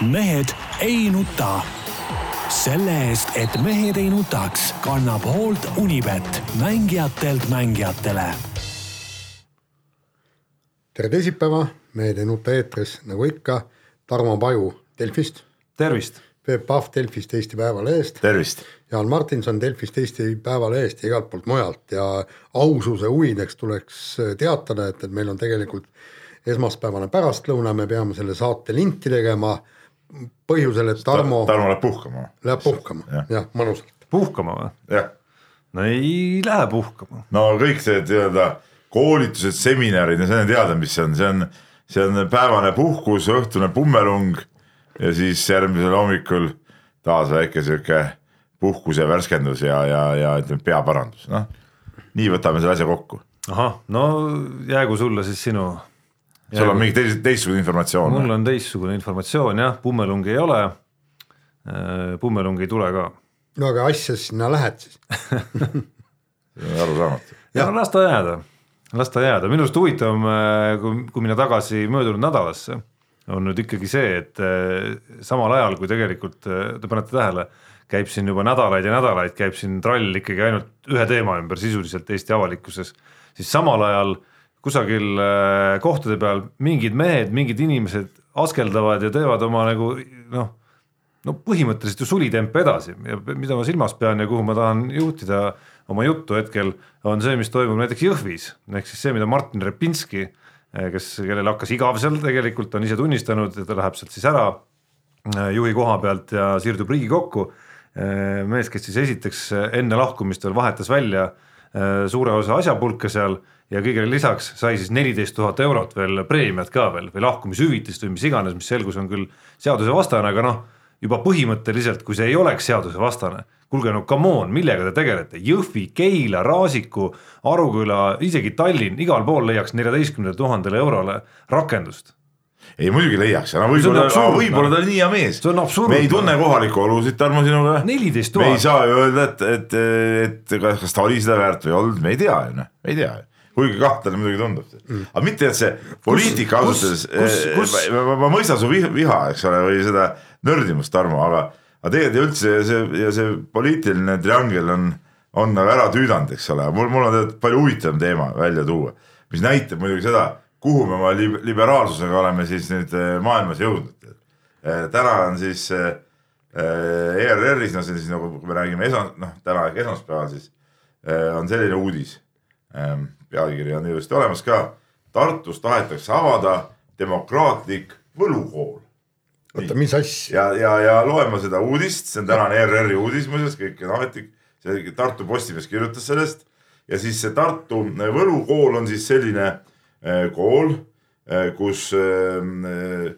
mehed ei nuta. selle eest, et mehed ei nutaks, kannab hoolt Unibet, mängijatelt mängijatele. tere teisipäeva, Mehed ei nuta eetris nagu ikka, Tarmo Paju Delfist. tervist. Peep Pahv Delfist Eesti Päevalehest. tervist. Jaan Martinson Delfist Eesti Päevalehest ja igalt poolt mujalt ja aususe huvideks tuleks teatada, et, et meil on tegelikult esmaspäevane pärastlõuna, me peame selle saate linti tegema põhjusel, et Tarmo Ta, Tarmo läheb puhkama. Läheb puhkama ja., jah, mõnusalt. puhkama või? jah. no ei lähe puhkama. no kõik see nii-öelda koolitused, seminarid ja see on teada, mis see on, see on, see on päevane puhkus, õhtune pummelung ja siis järgmisel hommikul taas väike sihuke puhkus ja värskendus ja, ja, ja ütleme peaparandus, noh. nii võtame selle asja kokku. ahah, no jäägu sulle siis sinu sul on mingi teis, teistsugune informatsioon? mul on teistsugune informatsioon jah, pummelungi ei ole. pummelung ei tule ka. no aga asja sinna lähed siis arusaamatu. ja las ta jääda, las ta jääda, minu arust huvitavam, kui, kui minna tagasi möödunud nädalasse, on nüüd ikkagi see, et samal ajal kui tegelikult te panete tähele, käib siin juba nädalaid ja nädalaid, käib siin trall ikkagi ainult ühe teema ümber sisuliselt Eesti avalikkuses, siis samal ajal äh, kusagil äh, kohtade peal mingid mehed, mingid inimesed askeldavad ja teevad oma nagu noh, no põhimõtteliselt ju sulitempe edasi ja mida ma silmas pean ja kuhu ma tahan juhtida oma juttu hetkel, on see, mis toimub näiteks Jõhvis, ehk siis see, mida Martin Repinski, äh, kes, kellel hakkas igav seal tegelikult, on ise tunnistanud, et ta läheb sealt siis ära äh, juhi koha pealt ja siirdub Riigikokku. mees, kes siis esiteks enne lahkumist veel vahetas välja suure osa asjapulka seal ja kõigele lisaks sai siis neliteist tuhat eurot veel preemiat ka veel või lahkumishüvitist või mis iganes, mis selgus, on küll seadusevastane, aga noh, juba põhimõtteliselt, kui see ei oleks seadusevastane, kuulge no come on, millega te tegelete, Jõhvi, Keila, Raasiku, Aruküla, isegi Tallinn, igal pool leiaks neljateistkümnele tuhandele eurole rakendust. Ei muidugi leiaks, aga võib-olla, võib-olla ta oli nii hea mees. me ei tunne kohalikku olusid, Tarmo, sinuga. me ei saa ju öelda, et, et, et kas ta oli seda väärt või ei olnud, me ei tea ju noh, me ei tea. ju kuigi kahtlane muidugi tundub mm., aga mitte, et see poliitika ausalt öeldes, eh, ma, ma, ma mõistan su viha, eks ole, või seda nördimust, Tarmo, aga, aga tegelikult ja üldse see ja see poliitiline triangel on, on nagu ära tüüdanud, eks ole, mul, mul on tegelikult palju huvitavam teema välja tuua, mis näitab muidugi seda, kuhu me oma liberaalsusega oleme siis nüüd eh, maailmas jõudnud. Eh, täna on siis ERR-is, no see on siis nagu, kui me räägime eson-, noh, täna ehk esmaspäeval siis on selline uudis ehm, pealkiri on ilusti olemas ka. Tartus tahetakse avada demokraatlik võlukool. oota, mis asja? ja, ja, ja loen ma seda uudist, see on tänane ERR-i uudis muuseas, kõik on ametlik. see Tartu Postimees kirjutas sellest ja siis see Tartu võlukool on siis selline äh, kool, äh, kus äh,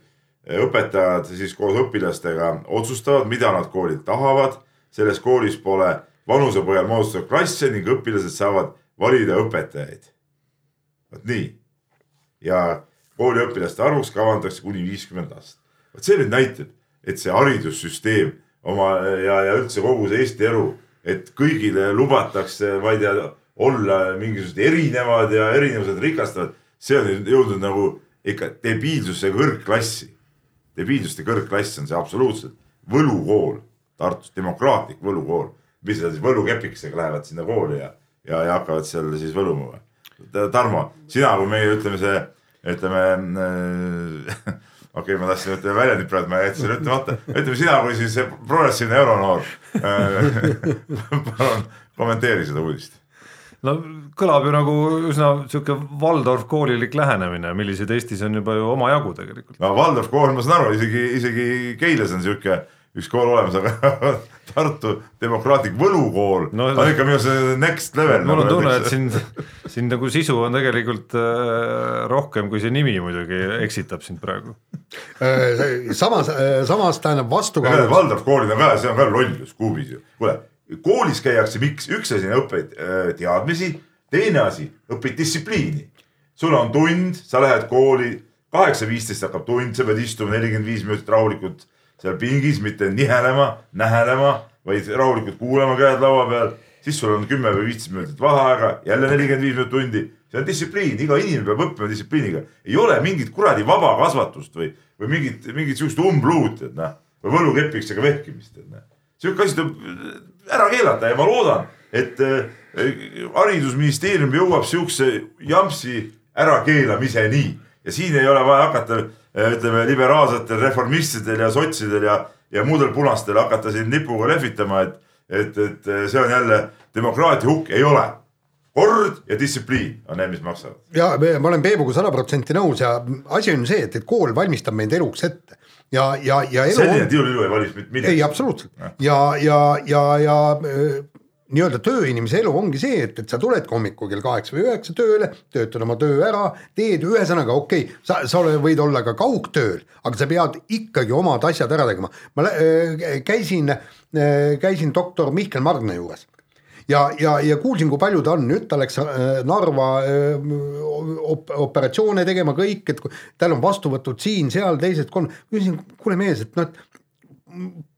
õpetajad siis koos õpilastega otsustavad, mida nad koolilt tahavad. selles koolis pole vanuse põhjal moodustatud klasse ning õpilased saavad valida õpetajaid. vot nii. ja kooliõpilaste arvuks kavandatakse kuni viiskümmend last. vot see nüüd näitab, et see haridussüsteem oma ja, ja üldse kogu see Eesti elu, et kõigile lubatakse, ma ei tea, olla mingisugused erinevad ja erinevused rikastavad. see on jõudnud nagu ikka debiilsuse kõrgklassi. debiilsuste kõrgklass on see absoluutselt. võlukool, Tartus demokraatlik võlukool, mis seal siis võlukepikesega lähevad sinna kooli ja ja, ja hakkavad seal siis võluma või? Tarmo, sina kui meie ütleme see, ütleme äh, okei okay,, ma tahtsin ütelda väljendit praegu, ma jätsin ütlemata. ütleme sina kui siis progressiivne euronoor äh,. palun kommenteeri seda uudist. no kõlab ju nagu üsna sihuke Waldorf koolilik lähenemine, milliseid Eestis on juba ju omajagu tegelikult. no Waldorf kool, ma saan aru, isegi, isegi Keilas on sihuke üks kool olemas, aga Tartu demokraatlik võlukool no, on ikka minu arust next level. mul on nagu tunne, et siin, siin nagu sisu on tegelikult äh, rohkem kui see nimi muidugi eksitab sind praegu äh, samas, äh, samas tähendab vastukaaluks. Waldorf koolid on ka, see on ka lollus kuubis ju, kuule koolis käiakse, miks, üks asi on õppida äh, teadmisi, teine asi õpid distsipliini. sul on tund, sa lähed kooli, kaheksa viisteist hakkab tund, sa pead istuma nelikümmend viis minutit rahulikult seal pingis, mitte nihelema, nähelema, vaid rahulikult kuulama, käed laua peal. siis sul on kümme või viisteist minutit vaheaega, jälle nelikümmend viis minutit tundi, see on distsipliin, iga inimene peab õppima distsipliiniga. ei ole mingit kuradi vabakasvatust või, või mingit, mingit sihukest umbluud, et noh, või võlukepikesega vehkimist, et noh. sihuke asi tuleb ära keelata ja ma loodan, et äh, haridusministeerium jõuab sihukese jampsi ärakeelamiseni ja siin ei ole vaja hakata äh, ütleme liberaalsetel reformistidel ja sotsidel ja, ja muudel punastel hakata siin nipuga lehvitama, et, et, et see on jälle demokraatia hukk, ei ole kord ja distsipliin on need, mis maksavad. ja ma olen Peebuga sada protsenti nõus ja asi on see, et, et kool valmistab meid eluks ette ja, ja, ja elu selline on... tilulilu ei valmis mitte midagi. ei, absoluutselt ja, ja, ja, ja, ja nii-öelda tööinimese elu ongi see, et, et sa tuledki hommikul kell kaheksa või üheksa tööle, töötad oma töö ära, teed ühesõnaga okei okay,, sa, sa võid olla ka kaugtööl, aga sa pead ikkagi omad asjad ära tegema. ma äh, käisin äh,, käisin doktor Mihkel Margna juures. Ja, ja, ja kuulsin, kui palju ta on, nüüd ta läks äh, Narva äh, op operatsioone tegema kõik, et tal on vastuvõtud siin-seal, teised kolm, küsisin, kuule mees, et noh, et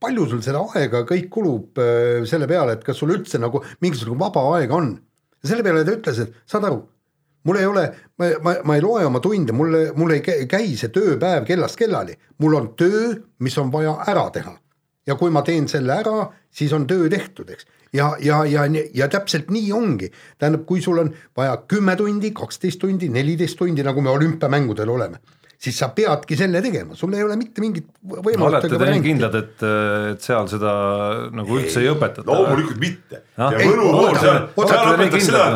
palju sul seda aega kõik kulub äh, selle peale, et kas sul üldse nagu mingisugune vaba aega on? selle peale ta ütles, et saad aru, mul ei ole, ma, ma, ma ei loe oma tunde, mulle, mul ei käi see tööpäev kellast kellani, mul on töö, mis on vaja ära teha. ja kui ma teen selle ära, siis on töö tehtud, eks. ja, ja, ja, ja täpselt nii ongi, tähendab, kui sul on vaja kümme tundi, kaksteist tundi, neliteist tundi, nagu me olümpiamängudel oleme siis sa peadki selle tegema, sul ei ole mitte mingit võimalust. olete te nii kindlad, et, et seal seda nagu üldse ei, ei õpetata? loomulikult mitte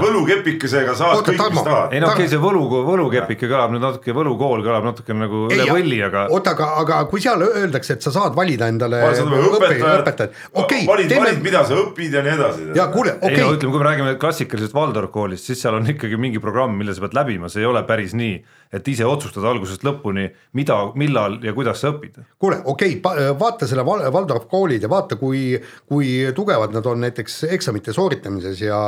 võlukepikesega saad kõik, mis tahad. ei no okei okay,, see võlu, võlukepike kõlab nüüd natuke, võlukool kõlab natuke nagu üle võlli, aga. oota, aga, aga kui seal öeldakse, et sa saad valida endale õpetajat, okei. valid, valid, mida sa õpid ja nii edasi. ja kuule, okei. ei no ütleme, kui me räägime klassikalisest Waldorf koolist, siis seal on ikkagi mingi programm, mille sa pead läbima, see ei ole päris nii et ise otsustada algusest lõpuni, mida, millal ja kuidas sa õpid. kuule, okei okay,, vaata selle Waldorf koolid ja vaata, kui, kui tugevad nad on näiteks eksamite sooritamises ja,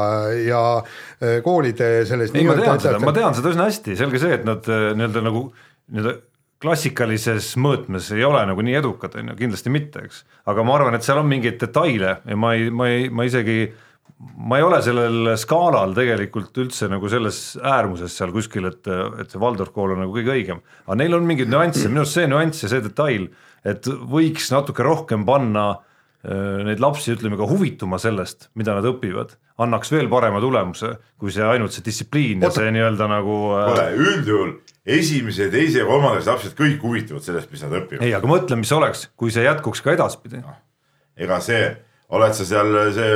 ja äh, koolide selles ei, ma tean seda, ma tean seda üsna hästi, selge see, et nad äh, nii-öelda nagu nii-öelda klassikalises mõõtmes ei ole nagu nii edukad, on ju, kindlasti mitte, eks. aga ma arvan, et seal on mingeid detaile ja ma ei, ma ei, ma isegi ma ei ole sellel skaalal tegelikult üldse nagu selles äärmuses seal kuskil, et, et see Waldorf kool on nagu kõige õigem, aga neil on mingeid nüansse, minu arust see nüanss ja see detail, et võiks natuke rohkem panna äh, neid lapsi, ütleme ka huvituma sellest, mida nad õpivad, annaks veel parema tulemuse, kui see ainult see distsipliin ja see nii-öelda nagu äh, kuule, üldjuhul esimese, teise ja kolmanda lapsed kõik huvituvad sellest, mis nad õpivad. ei, aga mõtle, mis oleks, kui see jätkuks ka edaspidi no,. ega see oled sa seal see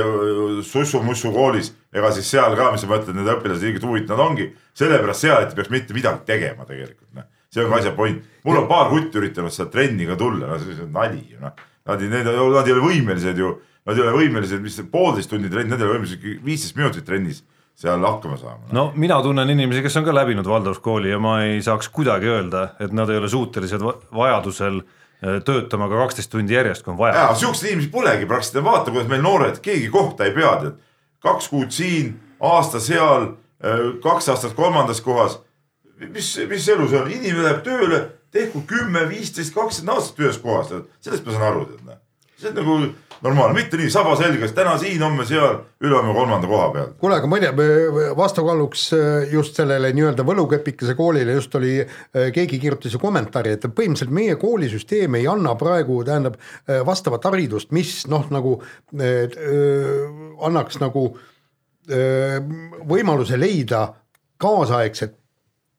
sussu-mussu koolis, ega siis seal ka, mis sa mõtled, need õpilased ilgelt huvitavad ongi, sellepärast seal, ei peaks mitte midagi tegema tegelikult, noh. see on ka asja point, mul on paar kutti üritanud seda trenni ka tulla, no see on nali ju noh. Nad ei, need, nad ei ole võimelised ju, nad ei ole võimelised, mis poolteist tundi trenni, nad ei ole võimelised viisteist minutit trennis seal hakkama saama no.. no mina tunnen inimesi, kes on ka läbinud Waldorf kooli ja ma ei saaks kuidagi öelda, et nad ei ole suutelised vajadusel äh, Äh, töötama ka kaksteist tundi järjest, kui on vaja. jaa, siukseid inimesi polegi praktiliselt, vaata, kuidas meil noored, keegi kohta ei pea, tead. kaks kuud siin, aasta seal, äh, kaks aastat kolmandas kohas. mis, mis elu see on, inimene läheb tööle, tehku kümme, viisteist, kakskümmend aastat ühes kohas, sellest ma saan aru, tead. See on nagu normaalne, mitte nii saba selges, täna siin, homme seal, ülehomme kolmanda koha peal. kuule, aga tea, vastukaaluks äh, just sellele nii-öelda võlukepikese koolile just oli, äh, keegi kirjutas ju kommentaari, et põhimõtteliselt meie koolisüsteem ei anna praegu, tähendab äh, vastavat haridust, mis noh, nagu äh, annaks nagu äh, võimaluse leida kaasaegset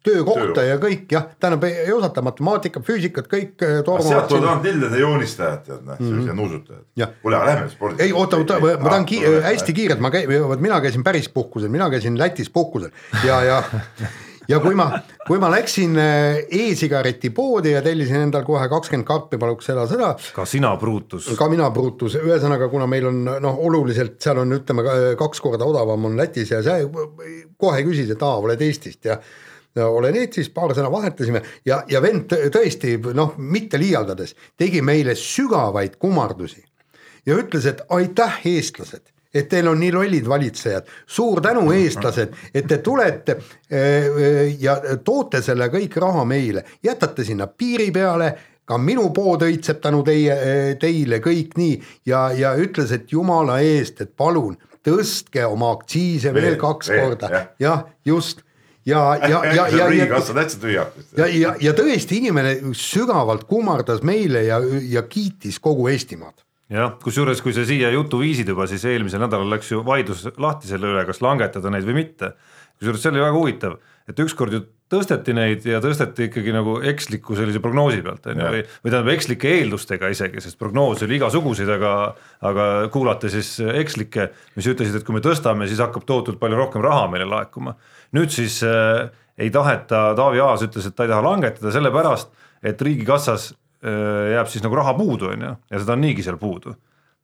töökohta ja kõik jah, tähendab ei osata matemaatikat, füüsikat, kõik. sealt tulevad ainult lillede joonistajad, tead noh, sellised nuusutajad. kuule, aga lähme spordi. ei oota, oota, ma tahan ki hästi kiirelt, ma käin, mina käisin päris puhkusel, mina käisin Lätis puhkusel ja, ja ja kui ma, kui ma läksin äh, e-sigareti poodi ja tellisin endal kohe kakskümmend karpi, paluks seda, seda. ka sina, Brutus. ka mina, Brutus, ühesõnaga, kuna meil on noh, oluliselt seal on, ütleme kaks korda odavam on Lätis ja see kohe küsis, et aa, oled Eestist ja olen Eestis, paar sõna vahetasime ja, ja vend tõesti noh, mitte liialdades, tegi meile sügavaid kummardusi ja ütles, et aitäh, eestlased et teil on nii lollid valitsejad, suur tänu, eestlased, et te tulete eh, eh, ja toote selle kõik raha meile, jätate sinna piiri peale, ka minu pood õitseb tänu teie, eh, teile kõik nii ja, ja ütles, et jumala eest, et palun tõstke oma aktsiise veel, veel kaks veel, korda, jah, just ja, ja, ja, ja, ja, riigikassa täitsa tühjaks. ja, ja, ja tõesti inimene sügavalt kummardas meile ja, ja kiitis kogu Eestimaad. jah, kusjuures kui sa siia jutu viisid juba, siis eelmisel nädalal läks ju vaidlus lahti selle üle, kas langetada neid või mitte. kusjuures see oli väga huvitav, et ükskord ju tõsteti neid ja tõsteti ikkagi nagu eksliku sellise prognoosi pealt on ju, või, või tähendab ekslike eeldustega isegi, sest prognoose oli igasuguseid, aga aga kuulati siis ekslikke, mis ütlesid, et kui me tõstame, siis hakkab tohutult palju rohkem raha meile laekuma. Nüüd siis äh, ei taheta, Taavi Aas ütles, et ta ei taha langetada sellepärast, et riigikassas äh, jääb siis nagu raha puudu, on ju, ja seda on niigi seal puudu.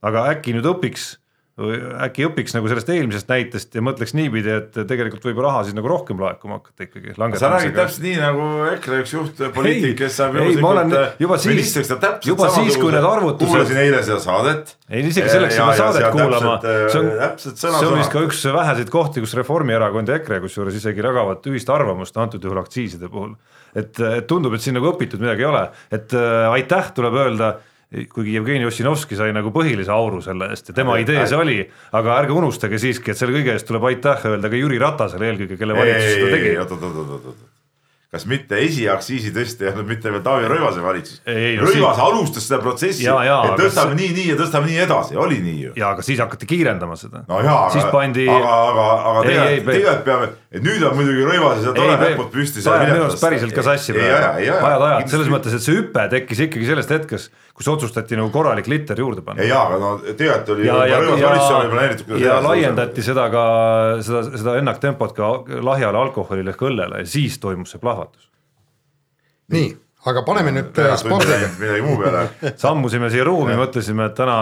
aga äkki nüüd õpiks, äkki õpiks nagu sellest eelmisest näitest ja mõtleks niipidi, et tegelikult võib raha siis nagu rohkem laekuma hakata ikkagi. sa räägid täpselt nii nagu EKRE üks juhtpoliitik, kes saab juba siis- ministriks, ta täpselt juba siis, kui need arvutused- kuulasin eile seda saadet. ei isegi selleks ei pea saadet kuulama, see on, see on vist ka üks väheseid kohti, kus Reformierakond ja EKRE kusjuures isegi jagavad ühist arvamust antud juhul aktsiiside puhul. et, et tundub, et siin nagu õpitud midagi ei ole, et äh, aitäh tuleb öelda, kuigi Jevgeni Ossinovski sai nagu põhilise auru selle eest ja tema idee see oli, aga ärge unustage siiski, et selle kõige eest tuleb aitäh öelda ka Jüri Ratasele eelkõige, kelle valitsus seda tegi. oot, kas mitte esiaktsiisi tõsta ei olnud mitte veel Taavi Rõivase valitsus? Ei, no Rõivas alustas seda protsessi, et tõstame see- nii, nii ja tõstame nii edasi, oli nii ju. ja aga siis hakati kiirendama seda. no jaa, aga, pandi, aga, aga, aga tegelikult, tegelikult peame, et nüüd on muidugi Rõivas ja tore näpud püsti. sa ajad minu arust päriselt ka sassi ei aja, ei aja. ajad-ajad, selles mõttes, et see hüpe tekkis ikkagi sellest hetkest, kus otsustati nagu korralik liter juurde panna. jaa, aga no tegelikult oli ja, ja, Rõivas valitsus oli planeeritud ja, ja laiendati seda ka, seda, seda ennaktempot ka lahjale alkoholile ehk õllele ja siis toimus see plahvatus. nii, aga paneme nüüd äh, spordiga. midagi muu peale. sammusime siia ruumi, mõtlesime, et täna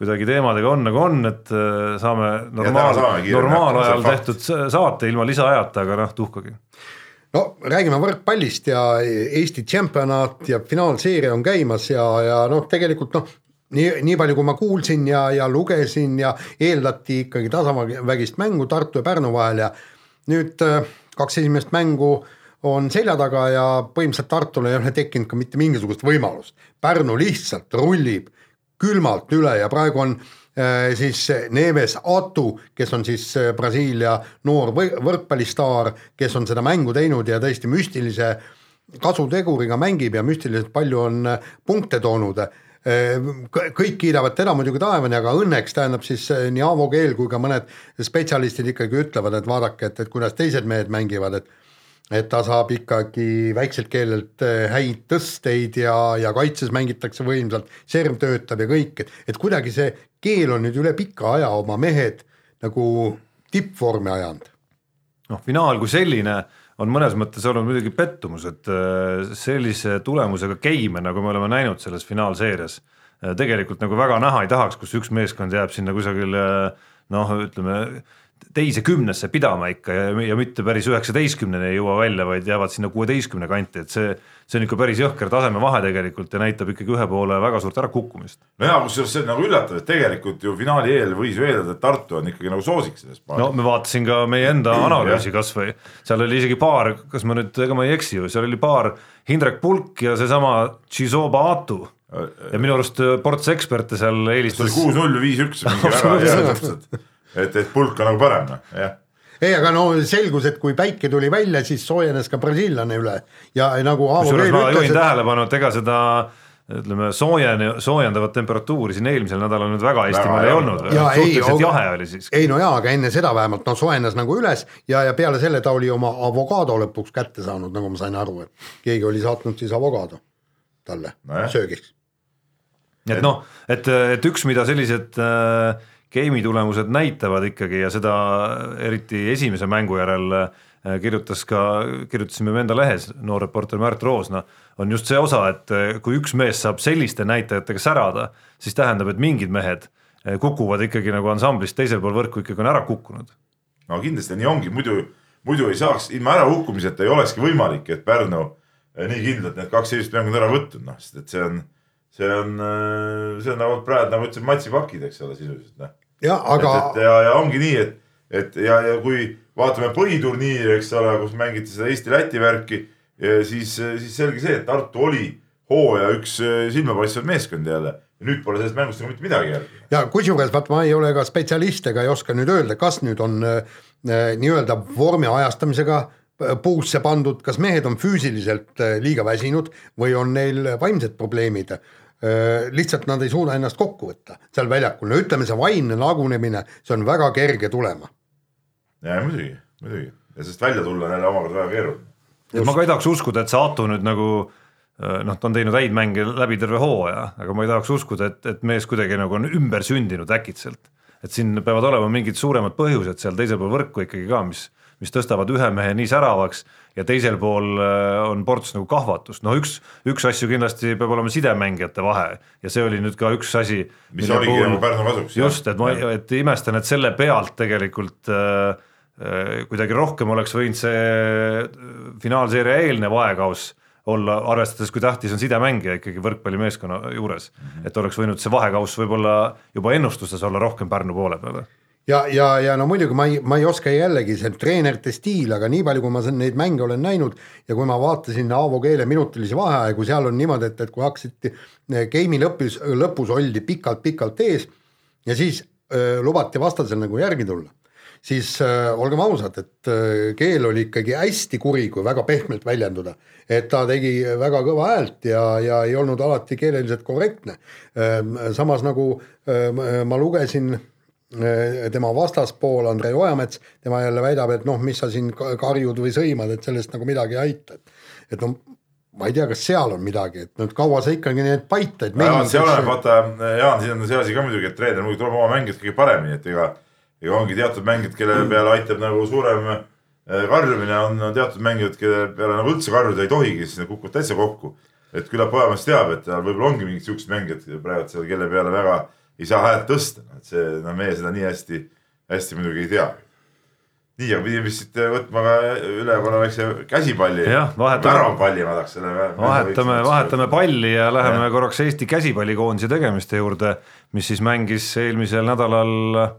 kuidagi teemadega on nagu on, et äh, saame normaal normaalajal tehtud saate ilma lisaajata, aga noh, tuhkagi. no räägime võrkpallist ja Eesti tšempionaat ja finaalseeria on käimas ja, ja noh, tegelikult noh, nii, nii palju, kui ma kuulsin ja, ja lugesin ja eeldati ikkagi tasavägist mängu Tartu ja Pärnu vahel ja nüüd äh, kaks esimest mängu on selja taga ja põhimõtteliselt Tartul ei ole tekkinud ka mitte mingisugust võimalust. Pärnu lihtsalt rullib külmalt üle ja praegu on äh, siis Neves Atu, kes on siis äh, Brasiilia noor võrkpallistaar, kes on seda mängu teinud ja tõesti müstilise kasuteguriga mängib ja müstiliselt palju on äh, punkte toonud. kõik kiidavad teda muidugi taevani, aga õnneks tähendab siis nii Aavo Keel kui ka mõned spetsialistid ikkagi ütlevad, et vaadake, et, et kuidas teised mehed mängivad, et et ta saab ikkagi väikselt keelelt äh, häid tõsteid ja, ja kaitses mängitakse võimsalt, serv töötab ja kõik, et, et kuidagi see keel on nüüd üle pika aja oma mehed nagu tippvormi ajanud. noh, finaal kui selline on mõnes mõttes olnud muidugi pettumus, et äh, sellise tulemusega geime, nagu me oleme näinud selles finaalseerias, tegelikult nagu väga näha ei tahaks, kus üks meeskond jääb sinna kusagile noh, ütleme teise kümnesse pidama ikka ja, ja mitte päris üheksateistkümneni ei jõua välja, vaid jäävad sinna kuueteistkümne kanti, et see, see on ikka päris jõhker tasemevahe tegelikult ja näitab ikkagi ühe poole väga suurt ärakukkumist. no jaa, kusjuures see on nagu üllatav, et tegelikult ju finaali eel võis ju eeldada, et Tartu on ikkagi nagu soosik selles no paaris. me vaatasin ka meie enda analüüsi kasvõi, seal oli isegi paar, kas ma nüüd, ega ma ei eksi ju, seal oli paar Hindrek Pulk ja seesama Chizoba Atu ja minu arust äh, ports eksperte seal eelistas kuus-null või viis-üks, et, et pulk on nagu parem, noh, jah. ei, aga no selgus, et kui päike tuli välja, siis soojenes ka brasiillane üle ja nagu Aavo Keel ütles, juhin et tähelepanu, et ega seda ütleme, soojen-, soojendavat temperatuuri siin eelmisel nädalal nüüd väga Eestimaal ei ei olnud ei, suhteliselt aga- jahe oli siiski. ei no jaa, aga enne seda vähemalt no soojenes nagu üles ja, ja peale selle ta oli oma avokaado lõpuks kätte saanud, nagu ma sain aru, et keegi oli saatnud siis avokaado talle Nojah. söögiks. et noh, et, et üks, mida sellised äh, game'i tulemused näitavad ikkagi ja seda eriti esimese mängu järel äh, kirjutas ka, kirjutasime me enda lehes, noor reporter Märt Roosna, on just see osa, et äh, kui üks mees saab selliste näitajatega särada, siis tähendab, et mingid mehed äh, kukuvad ikkagi nagu ansamblist teisel pool võrku ikkagi on ära kukkunud. no kindlasti nii ongi, muidu, muidu ei saaks, ilma ärakukkumiseta ei olekski võimalik, et Pärnu nii kindlalt need kaks esimest mängu on ära võtnud, noh, sest et see on, see on, see on nagu praegu nagu ütlesin, matsipakid, eks ole, sisuliselt noh. jah, aga ja, ja ongi nii, et, et ja, ja kui vaatame põhiturniiri, eks ole, kus mängiti seda Eesti-Läti värki, siis, siis selge see, et Tartu oli hooaja üks eh, silmapaistvaid meeskondi jälle ja nüüd pole sellest mängust nagu mitte midagi järgi. ja kusjuures vaat ma ei ole ka spetsialist ega ei oska nüüd öelda, kas nüüd on äh, nii-öelda vormi ajastamisega puusse pandud, kas mehed on füüsiliselt äh, liiga väsinud või on neil vaimsed probleemid. lihtsalt nad ei suuda ennast kokku võtta seal väljakul, no ütleme, see vaimne lagunemine, see on väga kerge tulema. ja muidugi, muidugi ja sest välja tulla on jälle omakorda väga keeruline. ma ka ei tahaks uskuda, et see Aatu nüüd nagu noh, ta on teinud häid mänge läbi terve hooaja, aga ma ei tahaks uskuda, et, et mees kuidagi nagu on ümber sündinud äkitselt. et siin peavad olema mingid suuremad põhjused seal teisel pool võrku ikkagi ka, mis mis tõstavad ühe mehe nii säravaks ja teisel pool äh, on ports nagu kahvatust, no üks, üks asju kindlasti peab olema sidemängijate vahe ja see oli nüüd ka üks asi. mis oligi nagu Pärnu kasuks. just, et ma, et imestan, et selle pealt tegelikult äh, äh, kuidagi rohkem oleks võinud see äh, finaalseeria eelnev aekauss olla, arvestades, kui tähtis on sidemängija ikkagi võrkpallimeeskonna juures, et oleks võinud see vahekauss võib-olla juba ennustustes olla rohkem Pärnu poole peal ja, ja, ja no muidugi ma ei, ma ei oska jällegi, see treenerite stiil, aga nii palju, kui ma neid mänge olen näinud ja kui ma vaatasin Aavo Keele minutilisi vaheaegu, seal on niimoodi, et, et kui hakkasid eh, game'i lõpus, lõpus oldi pikalt-pikalt ees ja siis öö, eh, lubati vastasel nagu järgi tulla, siis öö, eh, olgem ausad, et öö, Keel oli ikkagi hästi kuri, kui väga pehmelt väljenduda. et ta tegi väga kõva häält ja, ja ei olnud alati keeleliselt korrektne. samas nagu öö, ma lugesin tema vastaspool Andrei Ojamets, tema jälle väidab, et noh, mis sa siin karjud või sõimad, et sellest nagu midagi ei aita, et et noh, ma ei tea, kas seal on midagi, et nüüd kaua sa ikkagi neid paitaid no, see oleneb, vaata Jaan, siin on see asi ka muidugi, et treener muidugi tuleb oma mängijat kõige paremini, et ega ega ongi teatud mängijad, kelle mm. peale aitab nagu suurem äh, karjumine, on, teatud mängijad, kelle peale nagu üldse karjuda ei tohigi, siis need kukuvad täitsa kokku. et küllap Ojamees teab, et tal võib-olla ongi mingid siuksed mängijad praegu seal, kelle peale väga ei saa häält tõsta, et see, no meie seda nii hästi, hästi muidugi ei tea. nii, aga pidime vist võtma ka üle korra väikse käsipalli. väravpalli ma tahaks selle. vahetame, vahetame palli ja läheme ja. korraks Eesti käsipallikoondise tegemiste juurde, mis siis mängis eelmisel nädalal äh,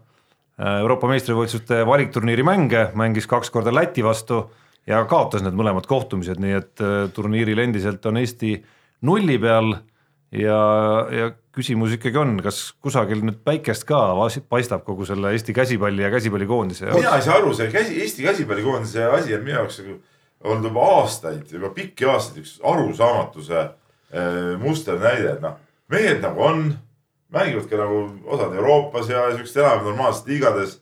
Euroopa meistrivõistluste valikturniiri mänge, mängis kaks korda Läti vastu ja kaotas need mõlemad kohtumised, nii et äh, turniiril endiselt on Eesti nulli peal ja, ja küsimus ikkagi on, kas kusagil nüüd päikest ka paistab kogu selle Eesti käsipalli ja käsipallikoondise jaoks? mina ei saa aru, see käsi, Eesti käsipallikoondise asi on minu jaoks nagu olnud juba aastaid, juba pikki aastaid üks arusaamatuse äh, musternäide, et noh, mehed nagu on, mängivad ka nagu osad Euroopas ja siukestes enam normaalsetes liigades.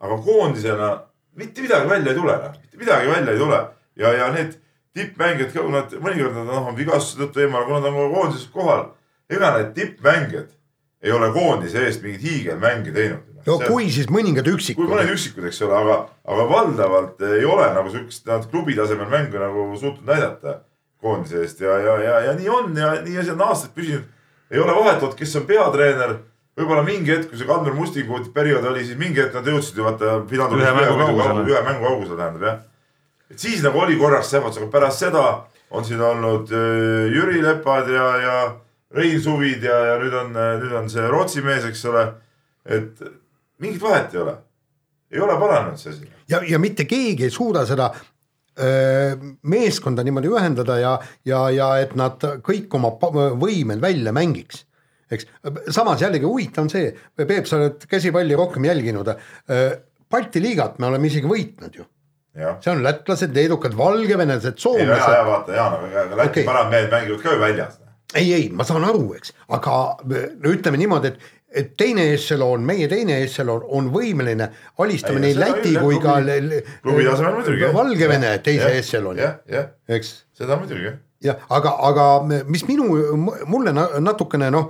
aga koondisena mitte midagi välja ei tule, noh, mitte midagi välja ei tule ja, ja need tippmängijad ka, nad mõnikord nad noh, on vigastuse tõttu eemal, kui nad on koondises kohal ega need tippmängijad ei ole koondise eest mingeid hiigelmänge teinud. no see, kui, siis mõningad üksikud. kui mõned üksikud, eks ole, aga, aga valdavalt ei ole nagu siukest nad klubi tasemel mängu nagu suutnud näidata koondise eest ja, ja, ja, ja nii on ja nii asi on aastaid püsinud. ei ole vahet, kes on peatreener võib-olla mingi hetk, kui see Kadri Mustingu periood oli, siis mingi hetk nad jõudsid ju vaata ühe mängu kaugusele, ühe mängu kaugusele tähendab jah. et siis nagu oli korraks see, aga pärast seda on siin olnud äh, Jüri Lepad ja, ja Rein Suvid ja, ja nüüd on, nüüd on see Rootsi mees, eks ole. et mingit vahet ei ole, ei ole paranenud see asi. ja, ja mitte keegi ei suuda seda öö, meeskonda niimoodi ühendada ja, ja, ja et nad kõik oma võimed välja mängiks eks, samas jällegi huvitav on see, Peep, sa oled käsipalli rohkem jälginud. Balti liigat me oleme isegi võitnud ju. see on lätlased, leedukad, valgevenelased, soomlased. ei ja, ja vaata Jaan, aga Läti okay. parandmehed mängivad ka ju väljas ei, ei, ma saan aru, eks, aga no ütleme niimoodi, et et teine ešeloon, meie teine ešeloon on võimeline alistama nii Läti kui ka klubi tasemel muidugi. Valgevene teise ešelooni, eks. seda muidugi. jah, aga, aga mis minu, mulle natukene noh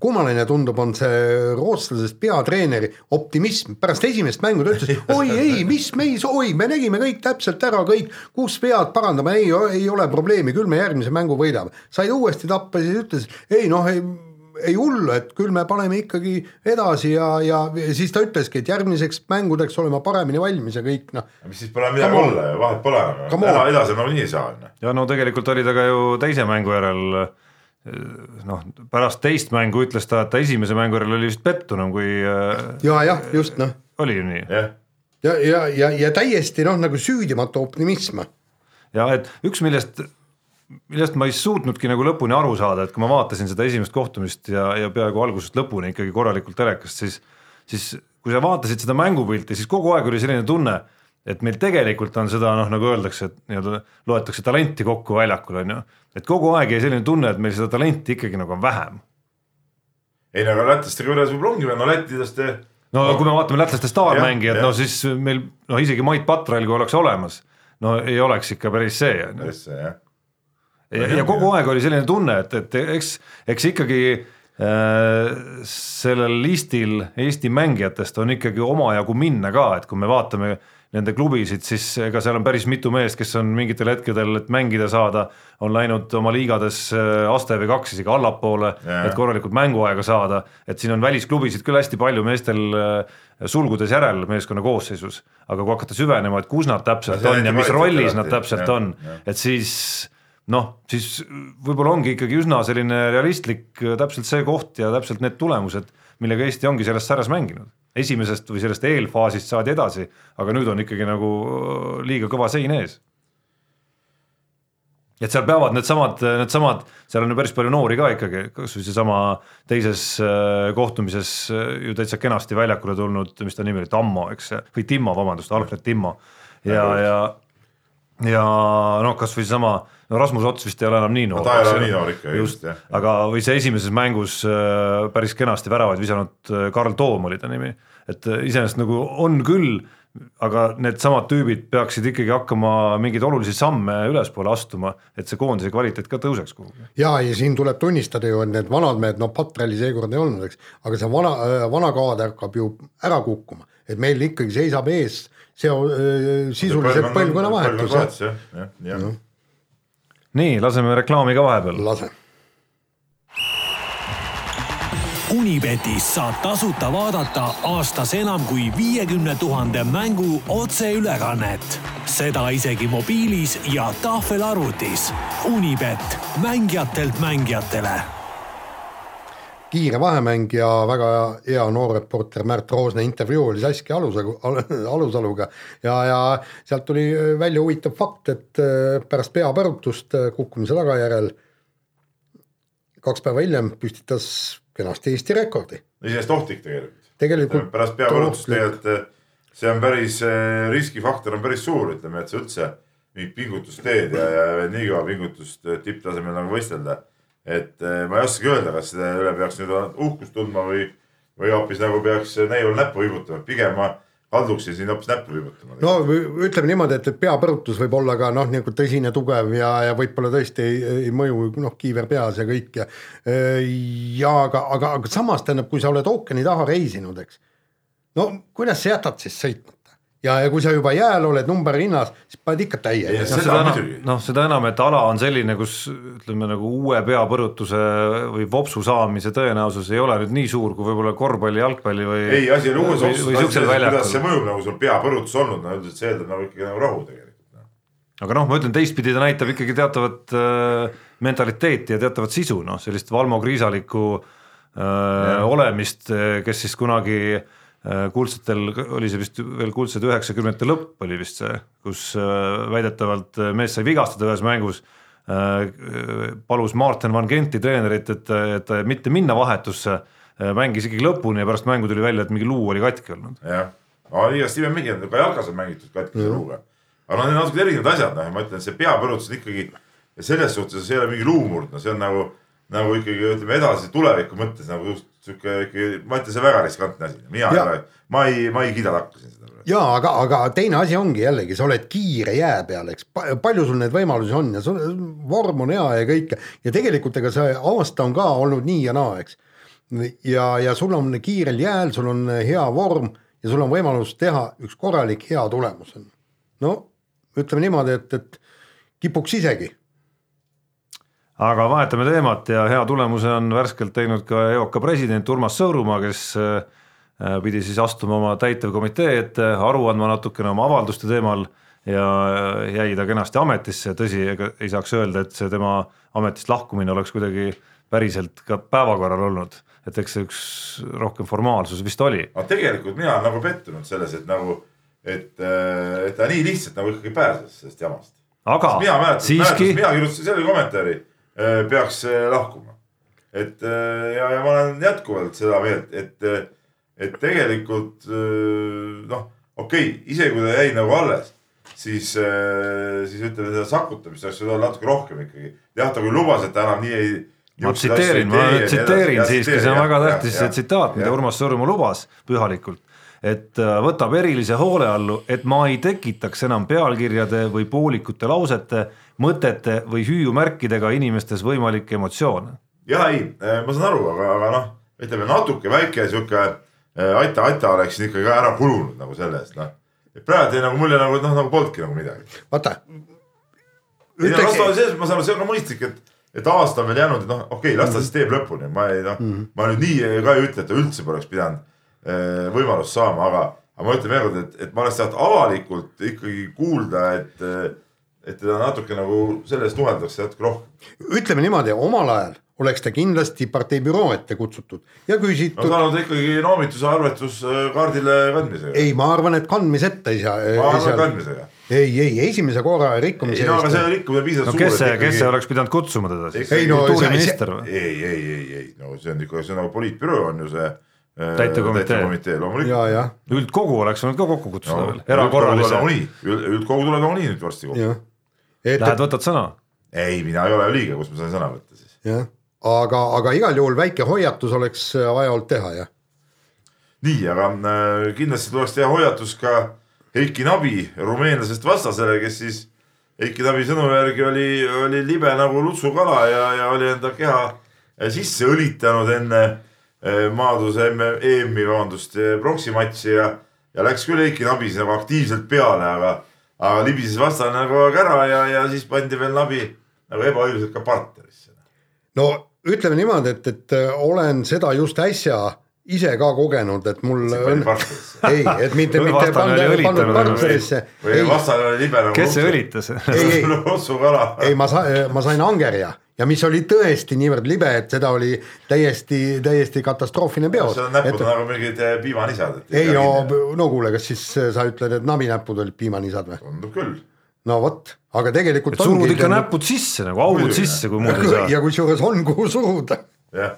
kummaline tundub, on see rootslasest peatreeneri optimism, pärast esimest mängu ta ütles, oi ei, mis me ei, oi, me nägime kõik täpselt ära, kõik, kus vead parandame, ei, ei ole probleemi, küll me järgmise mängu võidame. said uuesti tappa, siis ütles, ei noh, ei ei hullu, et küll me paneme ikkagi edasi ja, ja siis ta ütleski, et järgmiseks mängudeks olema paremini valmis ja kõik noh. mis siis pole midagi olla ju, vahet pole edasi nagunii ei saa. ja no tegelikult oli ta ka ju teise mängu järel noh, pärast teist mängu ütles ta, et ta esimese mängu järel oli vist pettunum, kui. Äh, ja, jah, just noh. oli ju nii? ja, ja, ja, ja, ja täiesti noh, nagu süüdimatu optimism. ja et üks, millest, millest ma ei suutnudki nagu lõpuni aru saada, et kui ma vaatasin seda esimest kohtumist ja, ja peaaegu algusest lõpuni ikkagi korralikult telekast, siis, siis kui sa vaatasid seda mängupilti, siis kogu aeg oli selline tunne, et meil tegelikult on seda noh, nagu öeldakse, et nii-öelda loetakse talenti kokku väljakul on ju, et kogu aeg jäi selline tunne, et meil seda talenti ikkagi nagu on vähem. ei no aga lätlaste juures võib-olla ongi, no lätlaste. no kui me vaatame lätlaste staarmängijad, no siis meil noh, isegi Mait Patrail, kui oleks olemas, no ei oleks ikka päris see on ju. päris see jah. ja, ja kogu aeg oli selline tunne, et, et eks, eks ikkagi äh, sellel listil Eesti mängijatest on ikkagi omajagu minna ka, et kui me vaatame nende klubisid, siis ega seal on päris mitu meest, kes on mingitel hetkedel, et mängida saada, on läinud oma liigades äh, aste või kaks isegi allapoole, et korralikult mänguaega saada, et siin on välisklubisid küll hästi palju meestel äh, sulgudes järel meeskonna koosseisus, aga kui hakata süvenema, et kus nad täpselt on ja mis rollis nad täpselt ja, on, et siis noh, siis võib-olla ongi ikkagi üsna selline realistlik äh, täpselt see koht ja täpselt need tulemused, millega Eesti ongi selles sarjas mänginud esimesest või sellest eelfaasist saadi edasi, aga nüüd on ikkagi nagu äh, liiga kõva sein ees. et seal peavad needsamad, needsamad, seal on ju päris palju noori ka ikkagi, kasvõi seesama teises äh, kohtumises äh, ju täitsa kenasti väljakule tulnud, mis ta nimi oli, Tammo, eks, või Timmo, vabandust, Alfred Timmo ja, ja ja noh, kasvõi seesama no Rasmus Ots vist ei ole enam nii noor. no ta ei ole nii noor ikka. just, aga või see esimeses mängus äh, päris kenasti väravaid visanud äh, Karl Toom oli ta nimi, et äh, iseenesest nagu on küll, aga needsamad tüübid peaksid ikkagi hakkama mingeid olulisi samme ülespoole astuma, et see koondise kvaliteet ka tõuseks kuhugi. ja, ja siin tuleb tunnistada ju, et need vanad mehed, no Patrali seekord ei olnud, eks, aga see vana, vana kaader hakkab ju ära kukkuma, et meil ikkagi seisab ees see sisuliselt põlvkonnavahetus. jah, jah, jah nii, laseme reklaami ka vahepeal. lase. Unibetis saab tasuta vaadata aastas enam kui viiekümne tuhande mängu otseülekannet. seda isegi mobiilis ja tahvelarvutis. Unibet, mängijatelt mängijatele kiire vahemäng ja väga hea noorreporter Märt Roosna intervjuu oli Saskia Alusalu, Alusaluga ja, ja sealt tuli välja huvitav fakt, et äh, pärast peapõrutust äh, kukkumise tagajärjel kaks päeva hiljem püstitas kenasti Eesti rekordi. iseenesest ohtlik tegelikult. tegelikult pärast peapõrutust tegelikult äh, see on päris, riskifaktor on päris suur, ütleme, et sa üldse mingit pingutust teed ja, ja nii kõva pingutust tipptasemel nagu võistelda et eh, ma ei oskagi öelda, kas selle üle peaks nüüd uhkust tundma või, või hoopis nagu peaks näiul näppu viibutama, pigem ma kalduksin siin hoopis näppu viibutama. no ütleme niimoodi, et, peapõrutus võib olla ka noh, nagu tõsine, tugev ja, ja võib-olla tõesti ei, ei mõju noh, kiiver peas ja kõik ja. ja aga, aga, aga samas tähendab, kui sa oled ookeani taha reisinud, eks. no kuidas sa jätad siis sõitma? Ja, ja kui sa juba jääl oled numberhinnas, siis paned ikka täie. noh, seda enam, et ala on selline, kus ütleme nagu uue peapõrutuse või vopsu saamise tõenäosus ei ole nüüd nii suur kui võib-olla korvpalli, jalgpalli või. ei, asi on uues vopsus, kuidas see mõjub nagu sul peapõrutus olnud, no üldiselt see eeldab nagu ikkagi nagu rahu tegelikult no.. aga noh, ma ütlen teistpidi ta näitab ikkagi teatavat äh, mentaliteeti ja teatavat sisu, noh sellist Valmo Kriisalikku äh, olemist, kes siis kunagi äh, Äh, kuldsetel oli see vist veel kuldsed üheksakümnendate lõpp oli vist see, kus äh, väidetavalt äh, mees sai vigastada ühes mängus. palus Martin Van Genti treenerit, et, et mitte minna vahetusse, mängis ikkagi lõpuni ja pärast mängu tuli välja, et mingi luu oli katki olnud. jah, aga igast on ka jalkas on mängitud katkise luuga. aga noh, need on natuke erinevad asjad, noh, ma ütlen, see peapõrutus on ikkagi selles suhtes, see ei ole mingi luumurd, no see on nagu, nagu ikkagi ütleme edasi tuleviku mõttes nagu just sihuke ikkagi, ma ütlen, see väga riskantne asi, mina ja. ei ole, ma ei, ma ei kiida takka siin seda. ja aga, aga teine asi ongi jällegi, sa oled kiire jää peal, eks, palju sul neid võimalusi on ja sul vorm on hea ja kõike ja tegelikult ega see aasta on ka olnud nii ja naa, eks. ja, ja sul on kiirel jääl, sul on hea vorm ja sul on võimalus teha üks korralik hea tulemus. no ütleme niimoodi, et, et kipuks isegi aga vahetame teemat ja hea tulemuse on värskelt teinud ka EOK president Urmas Sõõrumaa, kes äh, pidi siis astuma oma täitevkomitee ette, aru andma natukene oma avalduste teemal ja jäi ta kenasti ametisse, tõsi, ega ei saaks öelda, et see tema ametist lahkumine oleks kuidagi päriselt ka päevakorral olnud, et eks see üks rohkem formaalsus vist oli. aga tegelikult mina olen nagu pettunud selles, et nagu, et, äh, et ta nii lihtsalt nagu ikkagi pääses sellest jamast. aga mäletan, siiski. mina kirjutasin selle kommentaari Äh, peaks äh, lahkuma. et äh, ja, ja ma olen jätkuvalt seda meelt, et, et tegelikult noh, okei okay,, isegi kui ta jäi nagu alles, siis, siis ütleme seda sakutamist oleks võinud olla natuke rohkem ikkagi. jah, ta küll lubas, et ta enam nii ei ma tsiteerin, ma tsiteerin siiski, see on väga tähtis see tsitaat, mida Urmas Sõõrumaa lubas pühalikult. Et äh, võtab erilise hoole allu, et ma ei tekitaks enam pealkirjade või poolikute lausete, mõtete või hüüumärkidega inimestes võimalikke emotsioone. ja ei, äh, ma saan aru, aga, aga noh, ütleme natuke väike sihuke äh, aita-aita oleks siin ikkagi ära kulunud nagu selle eest, noh. et praegu jäi nagu mulje nagu noh, nagu polnudki nagu midagi. vaata. ei no las ta selles, ma saan aru, see on ka mõistlik, et et aasta on veel jäänud, et noh, okei okay,, las ta siis teeb lõpuni, ma ei noh mm -hmm., ma nüüd nii ka ei ütle, et ta üldse poleks pidanud võimalust saama, aga, aga ma ütlen veel kord, et, et ma oleks tahtnud avalikult ikkagi kuulda, et, et teda natuke nagu selle eest nuheldakse natuke rohkem. ütleme niimoodi, omal ajal oleks ta kindlasti partei büroo ette kutsutud ja küsitud. no saanud ikkagi noomituse arvestuskaardile kandmisega. ei, ma arvan, et kandmiseta ei saa. ma arvan kandmisega ei, ei esimese korra rikkumise eest. no aga see rikkumine piisavalt no, suur. kes see, kes see oleks pidanud kutsuma teda siis? ei no kultuuriminister või? ei, ei, ei, ei, no see on ikka, see on nagu poliitbüroo on ju see äh, täitekomitee, loomulikult. üldkogu oleks võinud ka kokku kutsuda no, veel, erakorralise. üldkogu tuleb nagunii nüüd varsti kokku. Lähed võtad sõna? ei, mina ei ole ju liige, kus ma saan sõna võtta siis. jah, aga, aga igal juhul väike hoiatus oleks vaja olnud teha, jah. nii, aga äh, kindlasti tuleks teha hoiatus ka Heiki Nabi rumeenlasest vastasele, kes siis Heiki Nabi sõnu järgi oli, oli libe nagu lutsukala ja, ja oli enda keha sisse õlitanud enne maadluse EM-i, vabandust, pronksi matši ja, ja läks küll Heiki Nabis nagu aktiivselt peale, aga, aga libises vastane nagu ära ja, ja siis pandi veel Nabi nagu ebaõiglaselt ka partnerisse. no ütleme niimoodi, et, et olen seda just äsja ise ka kogenud, et mul on, ei, et mitte, mitte pannud, pannud partnerisse. või vastane oli libe nagu. kes see õlitas? ei, ei, ei, ma sain, ma sain angerja ja mis oli tõesti niivõrd libe, et seda oli täiesti, täiesti katastroofiline peos. seal on näpud et, nagu mingid eh, piimanisad. ei no, no kuule, kas siis sa ütled, et nabinäpud olid piimanisad või? tundub küll no vot, aga tegelikult. surud ikka näpud sisse nagu augud sisse, kui muud ei saa. ja kusjuures on, kuhu suruda. jah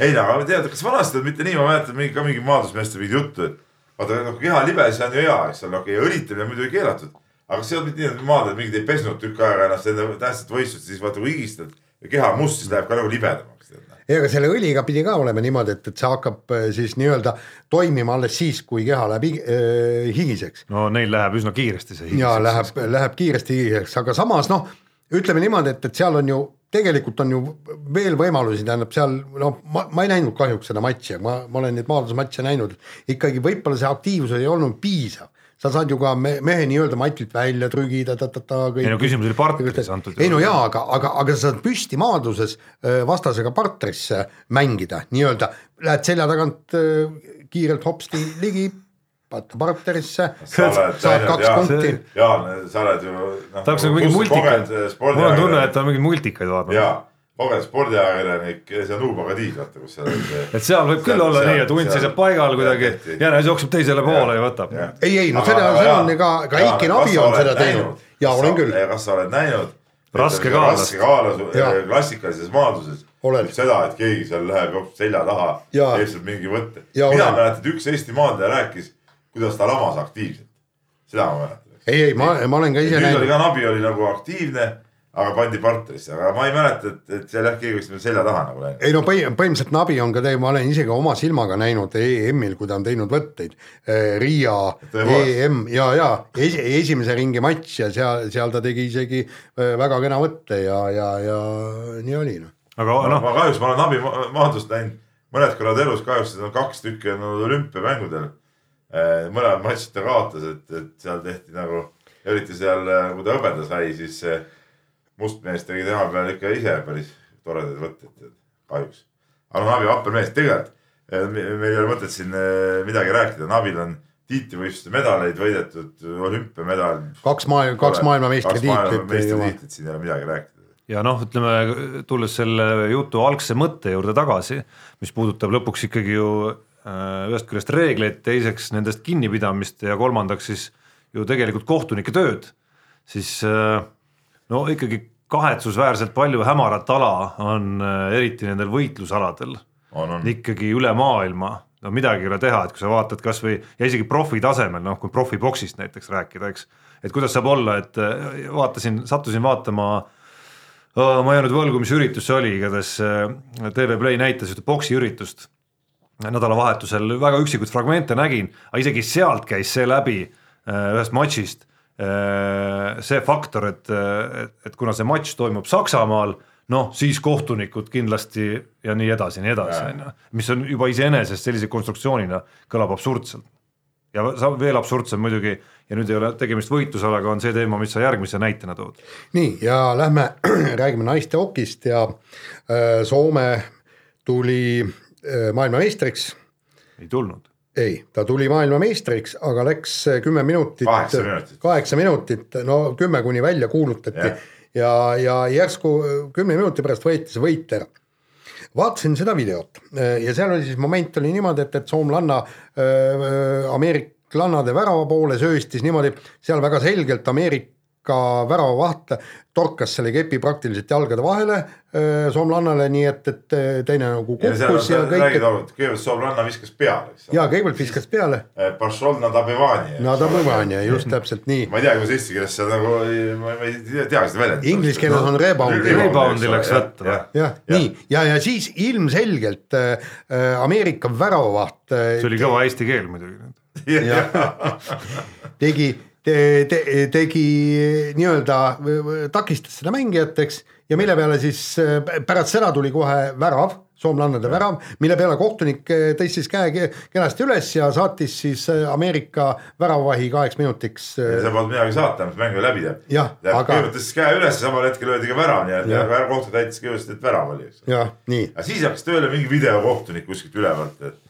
ei no aga tead, kas vanasti olnud mitte nii, ma mäletan mingi ka mingi maadlusmeeste mingit juttu, et vaata noh, keha libe, see on ju hea, eks ole, okei okay,, õlitamine on muidugi keelatud. Aga olnud mitte nii, et maadled mingid ei pesnud tükk aega ennast enne tähtsat võistlust, siis vaata kui higistad ja keha on must, siis läheb ka nagu libedamaks. ei, aga selle õliga pidi ka olema niimoodi, et, et see hakkab äh, siis nii-öelda toimima alles siis, kui keha läheb äh, higiseks. no neil läheb üsna kiiresti see higiseks. ja läheb, läheb kiiresti higiseks, aga samas noh, ütleme niimoodi, et, et seal on ju tegelikult on ju veel võimalusi, tähendab seal noh, ma, ma ei näinud kahjuks seda matši, ma, ma olen neid maadlusmatše näinud, ikkagi võib-olla see aktiivsus ei olnud piisav sa saad ju ka me, mehe nii-öelda matilt välja trügida, ta-ta-ta. ei no küsimus oli partneris antud juhul. ei no jaa, aga, aga, aga sa saad püsti maadluses vastasega partnerisse mängida, nii-öelda lähed selja tagant kiirelt hopsti ligi vaata partnerisse, saad kaks punkti. Jaan, sa oled ju noh. tahaks nagu mingeid multikaid, mul on tunne, et ta on mingeid multikaid vaadanud. Kogenud spordiajakirjanik, see on Uba Kadiis, vaata kus seal. et seal võib küll olla nii, et hunt seisab paigal kuidagi, jänes jookseb teisele poole ja võtab. ei, ei no seda, seda on ka, ka Eiki Nabi on seda teinud. jaa, olen küll. kas sa oled näinud? raske kaalas. raske kaalas klassikalises maadluses seda, et keegi seal läheb selja taha, teeb sealt mingi võtte. mina mäletan, et üks Eesti maadleja rääkis kuidas ta lamas aktiivselt, seda ma mäletan. ei, ei, ma, ma olen ka ise näinud. ka Nabi oli nagu aktiivne, aga pandi partnerisse, aga ma ei mäleta, et, et seal jah, keegi oleks selja taha nagu läinud. ei no põhimõtteliselt Nabi on ka, ma olen isegi oma silmaga näinud EM-il, kui ta on teinud võtteid. Eh, Riia EM ja, ja es, esimese ringi matš ja seal, seal ta tegi isegi eh, väga kena võtte ja, ja, ja nii oli noh. aga noh. ma kahjuks, ma olen Nabi maadlust näinud mõned korrad elus, kahjuks seda on kaks tükki on olümpiamängudel Äh, mõlemad matšid ta kaotas, et, et seal tehti nagu, eriti seal, äh, kui ta hõbeda sai, siis see must mees tegi tema peal ikka ise päris toredaid võtteid, kahjuks. aga noh, Nabi vapper mees, tegelikult meil ei ole mõtet siin midagi rääkida, Nabil on tiitlivõistluste medaleid võidetud, olümpiamedal. kaks maailma, kaks maailmameistritiitlit. meistritiitlit, siin ei ole midagi rääkida. ja noh, ütleme tulles selle jutu algse mõtte juurde tagasi, mis puudutab lõpuks ikkagi ju Äh, ühest küljest reegleid, teiseks nendest kinnipidamist ja kolmandaks siis ju tegelikult kohtunike tööd, siis äh, no ikkagi kahetsusväärselt palju hämarat ala on äh, eriti nendel võitlusaladel. Ikkagi üle maailma. No midagi ei ole teha, et kui sa vaatad kasvõi ja isegi profi tasemel, noh kui profiboksist näiteks rääkida, eks. et kuidas saab olla, et äh, vaatasin, sattusin vaatama oh,, ma ei olnud võlgu, mis üritus see oli, igatahes TV Play näitas ühte poksiüritust nädalavahetusel, väga üksikuid fragmente nägin, aga isegi sealt käis see läbi ühest matšist see faktor, et, et, et kuna see matš toimub Saksamaal noh, siis kohtunikud kindlasti ja nii edasi, nii edasi, on ju, mis on juba iseenesest sellise konstruktsioonina kõlab absurdselt. ja veel absurdsem muidugi ja nüüd ei ole tegemist võitlusalaga, on see teema, mis sa järgmise näitena tood. nii ja lähme räägime naiste okist ja äh, Soome tuli äh, maailmameistriks. ei tulnud ei, ta tuli maailmameistriks, aga läks kümme minutit, kaheksa minutit, no kümme kuni välja kuulutati. Yeah ja, ja järsku kümne minuti pärast võeti see võit ära. Vaatasin seda videot ja seal oli siis moment oli niimoodi, et, et soomlanna äh, ameeriklannade värava poole sööstis niimoodi, seal väga selgelt Ameerika ka väravavaht torkas selle kepi praktiliselt jalgade vahele äh, soomlannale, nii et, et teine nagu kukkus ja, ja kõik. räägid et kõigepealt soomlanna viskas peale. ja kõigepealt viskas peale. Nadabivani, just täpselt nii. ma ei tea, kuidas eesti keeles seda nagu, ma ei tea seda väljendit. Inglise keeles on rebound. Reboundi läks võtta. jah, nii ja, ja siis ilmselgelt äh, Ameerika väravavaht äh,. see oli kõva eesti keel muidugi. tegi te, te, tegi nii-öelda, takistas seda mängijat, eks, ja mille peale siis pärast seda tuli kohe värav, soomlannade värav, mille peale kohtunik tõstis siis käe kenasti üles ja saatis siis Ameerika väravavahi kaheks minutiks. sa polnud midagi saata, mäng oli läbi jah, aga. kõigepealt tõstis käe üles, samal hetkel löödi ka värav, nii et ja. kohtunik täitis kõigepealt, et värav oli, eks. jah, nii. aga siis hakkas tööle mingi videokohtunik kuskilt ülevalt, et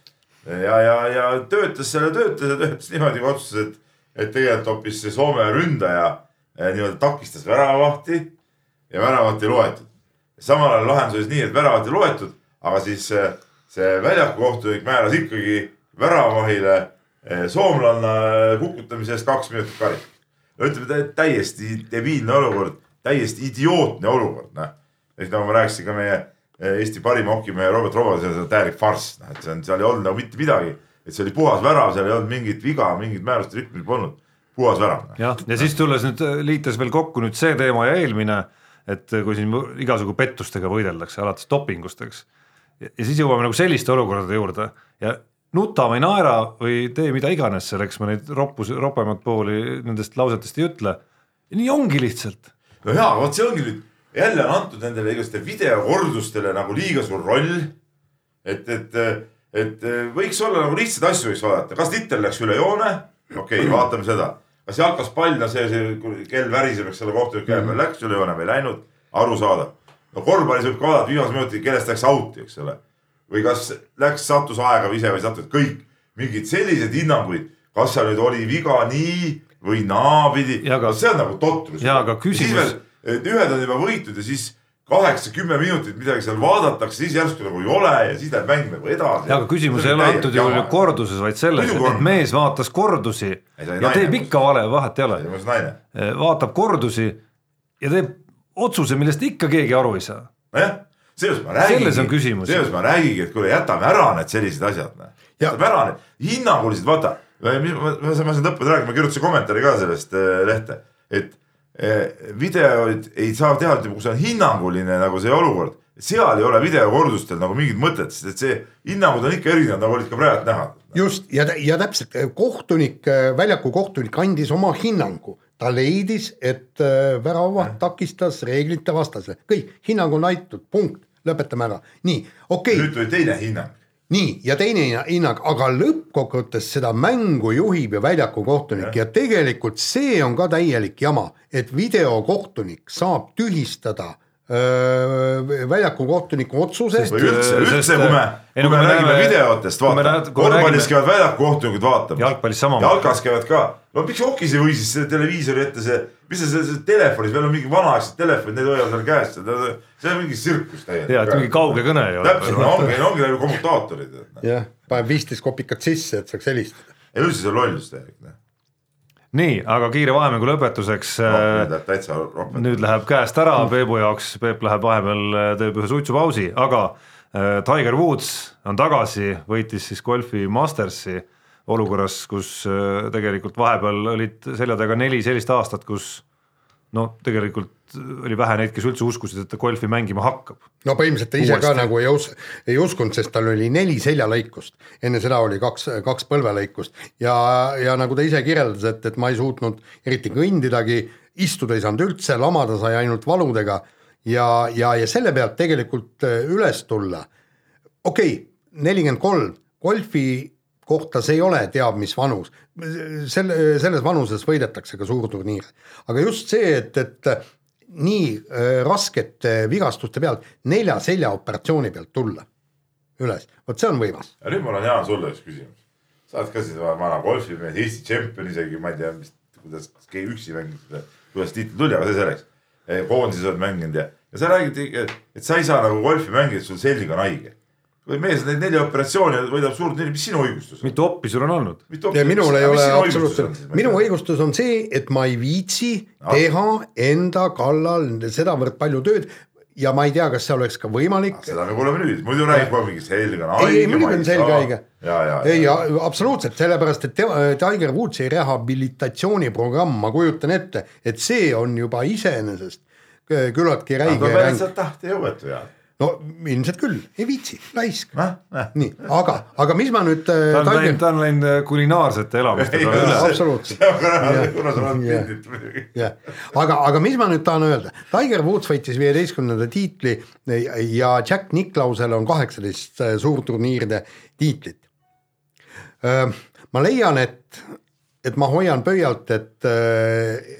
ja, ja, ja töötas seal ja töötas ja töötas niimoodi, kui otsustas, et et tegelikult hoopis see Soome ründaja eh, nii-öelda takistas väravahti ja väravat ei loetud. samal ajal lahendus oli nii, et väravat ei loetud, aga siis eh, see väljaku kohtunik määras ikkagi väravahile eh, soomlanna kukutamise eest kaks minutit karistust. ütleme täiesti debiilne olukord, täiesti idiootne olukord, noh. ehk nagu ma rääkisin ka meie Eesti parima hokimehe Robert Robert, see on täielik farss, noh, et see on, seal ei olnud nagu mitte midagi et see oli puhas värav, seal ei olnud mingit viga, mingit määruste rikkumist polnud, puhas värav. jah, ja siis tulles nüüd liites veel kokku nüüd see teema ja eelmine, et kui siin igasugu pettustega võideldakse, alates dopingust, eks. ja siis jõuame nagu selliste olukordade juurde ja nuta või naera või tee mida iganes selleks, ma neid roppus, ropemat pooli nendest lausetest ei ütle. nii ongi lihtsalt. no jaa, vot see ongi nüüd, jälle on antud nendele igasuguste videokordustele nagu liiga suur roll. et, et et võiks olla nagu lihtsaid asju võiks vaadata, kas Littel läks üle joone, okei okay,, vaatame seda. kas jalkas pall, no see, see kell väriseb, eks ole, kohtunik käib mm, -hmm. läks üle joone või ei läinud, arusaadav. no korvpallis võib ka vaadata viimasel minutil, kellest läks out'i, eks ole. või kas läks, sattus aega või ise või sattus, kõik mingeid selliseid hinnanguid, kas seal nüüd oli viga nii või naapidi, no see on nagu totrus. ja aga küsimus. Ühed on juba võitud ja siis kaheksa-kümme minutit midagi seal vaadatakse, siis järsku nagu ei ole ja siis läheb mäng nagu edasi. aga küsimus ei ole antud juhul ju korduses, vaid selles, et mees vaatas kordusi ja teeb ikka vale, vahet ei ole. Vaatab kordusi ja teeb otsuse, millest ikka keegi aru ei saa. nojah, selles ma räägingi. selles on küsimus. selles ma räägingi, et kuule, jätame ära need sellised asjad, noh. jätame ära need hinnangulised, vaata, ma, ma, ma saan lõpuni rääkida, ma kirjutasin kommentaari ka sellest äh, lehte, et videoid ei saa teha, ütleme, kui see on hinnanguline nagu see olukord, seal ei ole videokordustel nagu mingit mõtet, sest et see hinnangud on ikka erinevad, nagu olid ka praegu näha. just ja, ja täpselt kohtunik, väljaku kohtunik andis oma hinnangu, ta leidis, et väravaht takistas reeglite vastase, kõik, hinnang on antud, punkt, lõpetame ära, nii, okei. Okay.. nüüd tuli teine hinnang nii, ja teine hinnang, aga lõppkokkuvõttes seda mängu juhib ju väljaku kohtunik ja. ja tegelikult see on ka täielik jama, et videokohtunik saab tühistada väljaku kohtuniku otsusest. või üldse, üldse kui me, kui me, me räägime videotest, vaata, korvpallis käivad väljaku kohtunikud vaatamas. jalgpallis samamoodi. jalkas käivad ka, no miks hokis ei või siis selle televiisori ette see, mis see, see telefonis, meil on mingi vanaaegsed telefonid, need hoiavad seal käes, see on mingi tsirkus täielik. ja, et mingi kauge kõne ei ole. täpselt, no ongi, ongi nagu kommutaatorid. jah, paneb viisteist kopikat sisse, et saaks helistada. ja üldse see on lollus täielik noh nii, aga kiire vahemängu lõpetuseks no,. Äh, nüüd läheb käest ära Peebu jaoks, Peep läheb vahepeal, äh, teeb ühe suitsupausi, aga Tiger Woods on tagasi, võitis siis golfi Mastersi olukorras, kus äh, tegelikult vahepeal olid selja taga neli sellist aastat, kus no tegelikult oli vähe neid, kes üldse uskusid, et ta golfi mängima hakkab. no põhimõtteliselt ta ise Uuesti. ka nagu ei us-, ei uskunud, sest tal oli neli seljalõikust, enne seda oli kaks, kaks põlvelõikust ja, ja nagu ta ise kirjeldas, et, et ma ei suutnud eriti kõndidagi, istuda ei saanud üldse, lamada sai ainult valudega ja, ja, ja selle pealt tegelikult äh, üles tulla. okei okay,, nelikümmend kolm, golfi kohta see ei ole teab mis vanus, selle, selles vanuses võidetakse ka suurturniire, aga just see, et, et nii äh, raskete vigastuste pealt nelja seljaoperatsiooni pealt tulla üles, vot see on võimas. ja nüüd mul on Jaan sulle üks küsimus. sa oled ka siis vana golfimees, Eesti tšempion isegi, ma ei tea, mis, kuidas keegi üksi mängis, kuidas tiitel tuli, aga see selleks. koondises oled mänginud ja, ja sa räägid, et sa ei saa nagu golfi mängida, sul selg on haige. Kui mees neid neli operatsiooni võidab suurt neli, mis sinu õigustus on? mitu oppi sul on olnud? minul ei ole absoluutselt, minu õigustus on see, et ma ei viitsi Ah. teha enda kallal sedavõrd palju tööd ja ma ei tea, kas see oleks ka võimalik. seda me kuuleme nüüd, muidu räägib kogu aeg mingi selg on ei, ei haige. muidugi on selge haige. ja, ja, ei, ja. absoluutselt, sellepärast et Tiger Woodsi rehabilitatsiooniprogramm, ma kujutan ette, et see on juba iseenesest küllaltki ta räige peab mäng. sealt tahte jõuetu ja. No ilmselt küll, ei viitsi, laisk. Näh, näh. nii, aga, aga mis ma nüüd äh, ta on läinud, ta on läinud äh, kulinaarsete elamiste peale üle. absoluutselt. aga, aga mis ma nüüd tahan öelda, Tiger Woods võitis viieteistkümnenda tiitli ja Jack Nicklausel on kaheksateist suurturniiride tiitlit. ma leian, et, et ma hoian pöialt, et äh,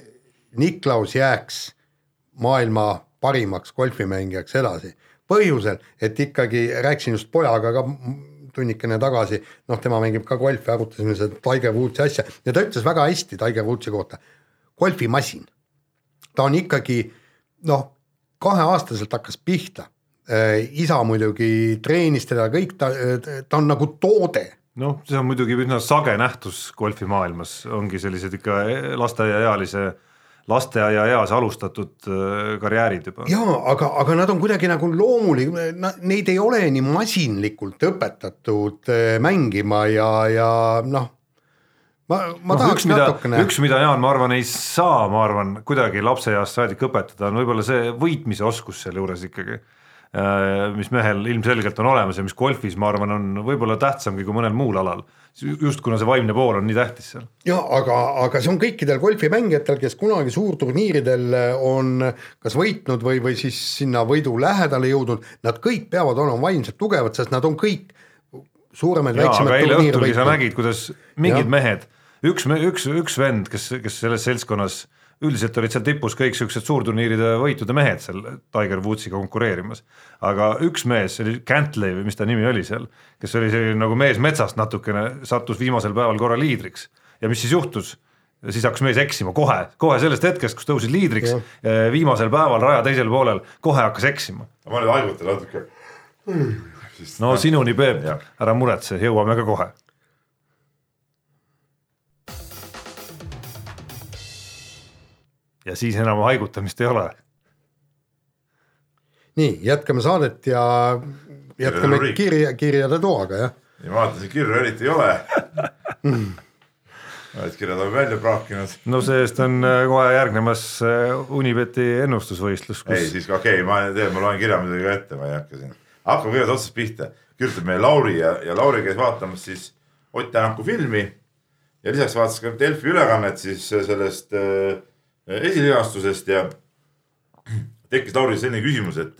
Nicklaus jääks maailma parimaks golfimängijaks edasi. põhjusel, et ikkagi rääkisin just pojaga ka tunnikene tagasi, noh, tema mängib ka golfi, arutasime seda Tiger Woodsi asja ja ta ütles väga hästi Tiger Woodsi kohta golfimasin. ta on ikkagi noh, kaheaastaselt hakkas pihta. isa muidugi treenis teda kõik, ta, ta on nagu toode. noh, see on muidugi üsna sage nähtus golfimaailmas, ongi sellised ikka lasteaiaealise, lasteaiaeas alustatud äh, karjäärid juba. jaa, aga, aga nad on kuidagi nagu loomulik, neid ei ole nii masinlikult õpetatud eh, mängima ja, ja noh, ma, ma noh, tahaks üks, natukene üks, mida Jaan, ma arvan, ei saa, ma arvan, kuidagi lapseeast saadik õpetada, on võib-olla see võitmise oskus sealjuures ikkagi. Mis mehel ilmselgelt on olemas ja mis golfis, ma arvan, on võib-olla tähtsamgi kui mõnel muul alal. just kuna see vaimne pool on nii tähtis seal. ja aga, aga see on kõikidel golfimängijatel, kes kunagi suurturniiridel on kas võitnud või, või siis sinna võidu lähedale jõudnud, nad kõik peavad olema vaimselt tugevad, sest nad on kõik väiksemaid aga eile õhtulgi sa nägid, kuidas mingid Jah. mehed, üks, üks, üks vend, kes, kes selles seltskonnas üldiselt olid seal tipus kõik siuksed suurturniiride võitude mehed seal Tiger Woodsiga konkureerimas. aga üks mees, see oli Cantley või mis ta nimi oli seal, kes oli selline nagu mees metsast natukene, sattus viimasel päeval korra liidriks ja mis siis juhtus? siis hakkas mees eksima kohe, kohe sellest hetkest, kus tõusis liidriks, viimasel päeval raja teisel poolel, kohe hakkas eksima. ma nüüd haigutan natuke. no sinuni, Peep ära muretse, jõuame ka kohe ja siis enam haigutamist ei ole. nii, jätkame saadet ja jätkame rubriik. kirja, kirjade toaga, jah. ja vaatasin, kirju eriti ei ole. Need kirjad on välja praakinud. no see-eest on äh, kohe järgnemas äh, Unibeti ennustusvõistlus, ei, kus siis ka okei okay,, ma teen, ma loen kirja muidugi ka ette, ma ei hakka siin. hakkame kõigepealt otsast pihta. kirjutab meile Lauri ja, ja Lauri käis vaatamas siis Ott Tänaku filmi. ja lisaks vaatas ka Delfi ülekannet siis sellest äh, esilinastusest ja tekkis Lauril selline küsimus, et,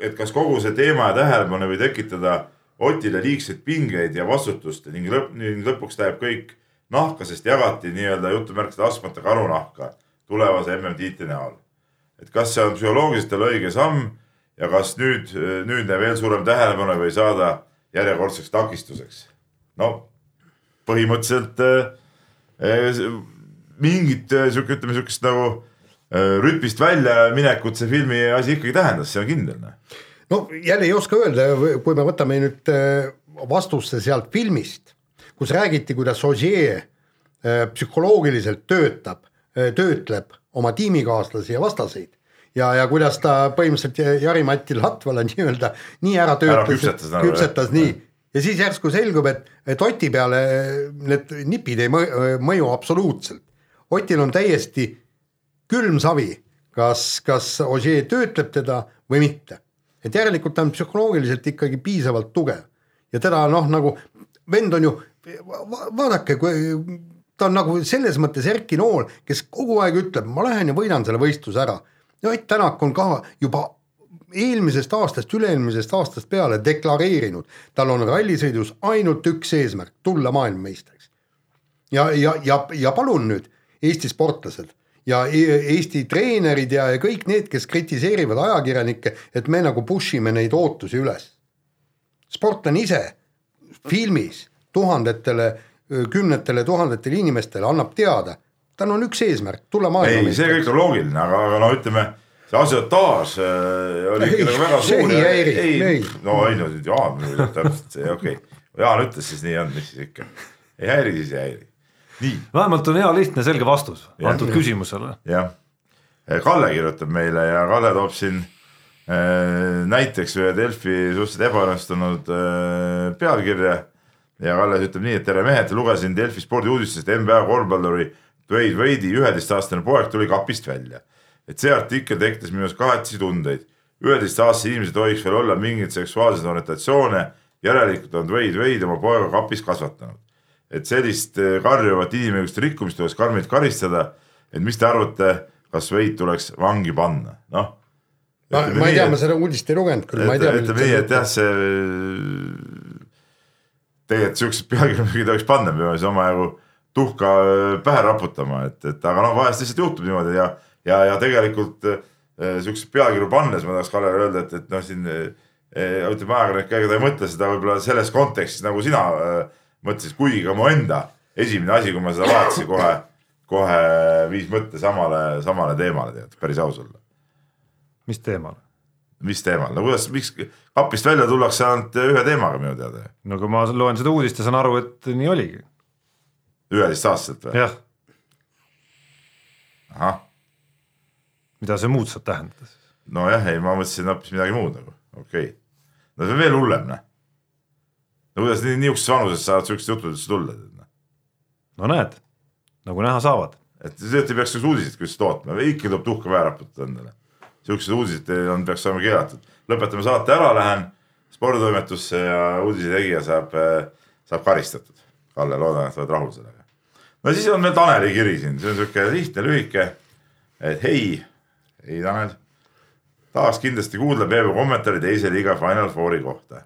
et kas kogu see teema ja tähelepanu võib tekitada Otile liigseid pingeid ja vastutust ning lõpp, ning lõpuks läheb kõik nahka, sest jagati nii-öelda jutumärkide astmata karunahka tulevase MM-tiitli näol et kas see on psühholoogiliselt tal õige samm ja kas nüüd, nüüdne veel suurem tähelepanu või saada järjekordseks takistuseks. no põhimõtteliselt äh, mingit äh, sihuke, ütleme sihukest nagu äh, rütmist väljaminekut see filmi asi ikkagi tähendas, see on kindel. noh. no jälle ei oska öelda, kui me võtame nüüd äh, vastuse sealt filmist, kus räägiti, kuidas äh, psühholoogiliselt töötab, töötleb oma tiimikaaslasi ja vastaseid ja, ja kuidas ta põhimõtteliselt Jari-Mati Latvala nii-öelda nii ära töötas, küpsetas nagu, küpsetas nii ja siis järsku selgub, et, et Oti peale need nipid ei mõ- mõju absoluutselt. Otil on täiesti külm savi, kas, kas Ogier töötleb teda või mitte. et järelikult ta on psühholoogiliselt ikkagi piisavalt tugev ja teda noh, nagu vend on ju, vaadake, kui ta on nagu selles mõttes Erki Nool, kes kogu aeg ütleb, ma lähen ja võidan selle võistluse ära. ja Ott Tänak on ka juba eelmisest aastast, üle-eelmisest aastast peale deklareerinud, tal on rallisõidus ainult üks eesmärk, tulla maailmameistriks. ja, ja, ja, ja palun nüüd, Eesti sportlased ja E- Eesti treenerid ja, ja kõik need, kes kritiseerivad ajakirjanikke, et me nagu push ime neid ootusi üles. sportlane ise filmis tuhandetele, kümnetele tuhandetele inimestele annab teada, tal on üks eesmärk, tulla ei, see kõik on loogiline, aga, aga no ütleme, see asiotaaž oli ikka nagu väga suur. ei ei. no ei no Jaan täpselt see, okei okay.. Jaan ütles siis nii on, mis siis ikka. ei häiri, siis ei häiri. Vähemalt on hea lihtne selge vastus Jah. antud küsimusele. jah. Kalle kirjutab meile ja Kalle toob siin äh, näiteks ühe Delfi suhteliselt ebaõnnestunud äh, pealkirja ja Kalle ütleb nii, et tere mehed, lugesin Delfi spordiuudistest, NBA korvpalluri Dwayne Wade'i üheteistaastane poeg tuli kapist välja. et see artikkel tekitas minus kahetisi tundeid. üheteistaastased inimesed ei tohiks veel olla mingeid seksuaalseid orientatsioone, järelikult on Dwayne Wade oma poega kapis kasvatanud. Et sellist eh, karjuvat inimõiguste rikkumist tuleks karmilt karistada. et mis te arvate, kas Wade tuleks vangi panna, noh. ma, ma ei tea, ma seda uudist ei lugenud küll, ma ei tea. ütleme nii, et jah, see tegelikult siuksed pealkirjad muidugi ei tohiks panna, me peame siis omajagu tuhka äh, pähe raputama, et, et aga noh, vahest lihtsalt juhtub niimoodi ja, ja, ja tegelikult äh, siukseid pealkirju pannes ma tahaks Kallele öelda, et, et noh, siin äh, ütleme ajakirjanik, ega ta ei mõtle seda võib-olla selles kontekstis nagu sina äh, mõtlesid, kuigi ka mu enda esimene asi, kui ma seda vaatasin kohe, kohe viis mõtte samale, samale teemale tead, päris aus olla mis teemal? mis teemal, no kuidas, miks kapist välja tullakse ainult ühe teemaga minu teada, no kui ma loen seda uudist ja saan aru, et nii oligi, üheteistaastaselt või? jah, ahah, mida see muud saab tähendada siis? nojah, ei ma mõtlesin hoopis midagi muud nagu, okei okay.. no see on veel hullem noh. No kuidas nii niisuguses vanuses saavad siuksed jutud üldse tulla, noh. no näed, nagu näha saavad. et sealt ei peaks siukseid uudiseid küll tootma, ikka tuleb tuhka pähe raputada endale. siuksed uudised on, peaks olema keelatud. lõpetame saate ära, lähen sporditoimetusse ja uudise tegija saab, saab karistatud. Kalle, loodan, et oled rahul sellega. no siis on veel Taneli kiri siin, see on siuke lihtne, lühike. et hei, ei Tanel, tahaks kindlasti kuulda Peebu kommentaari teise liiga Final Fouri kohta.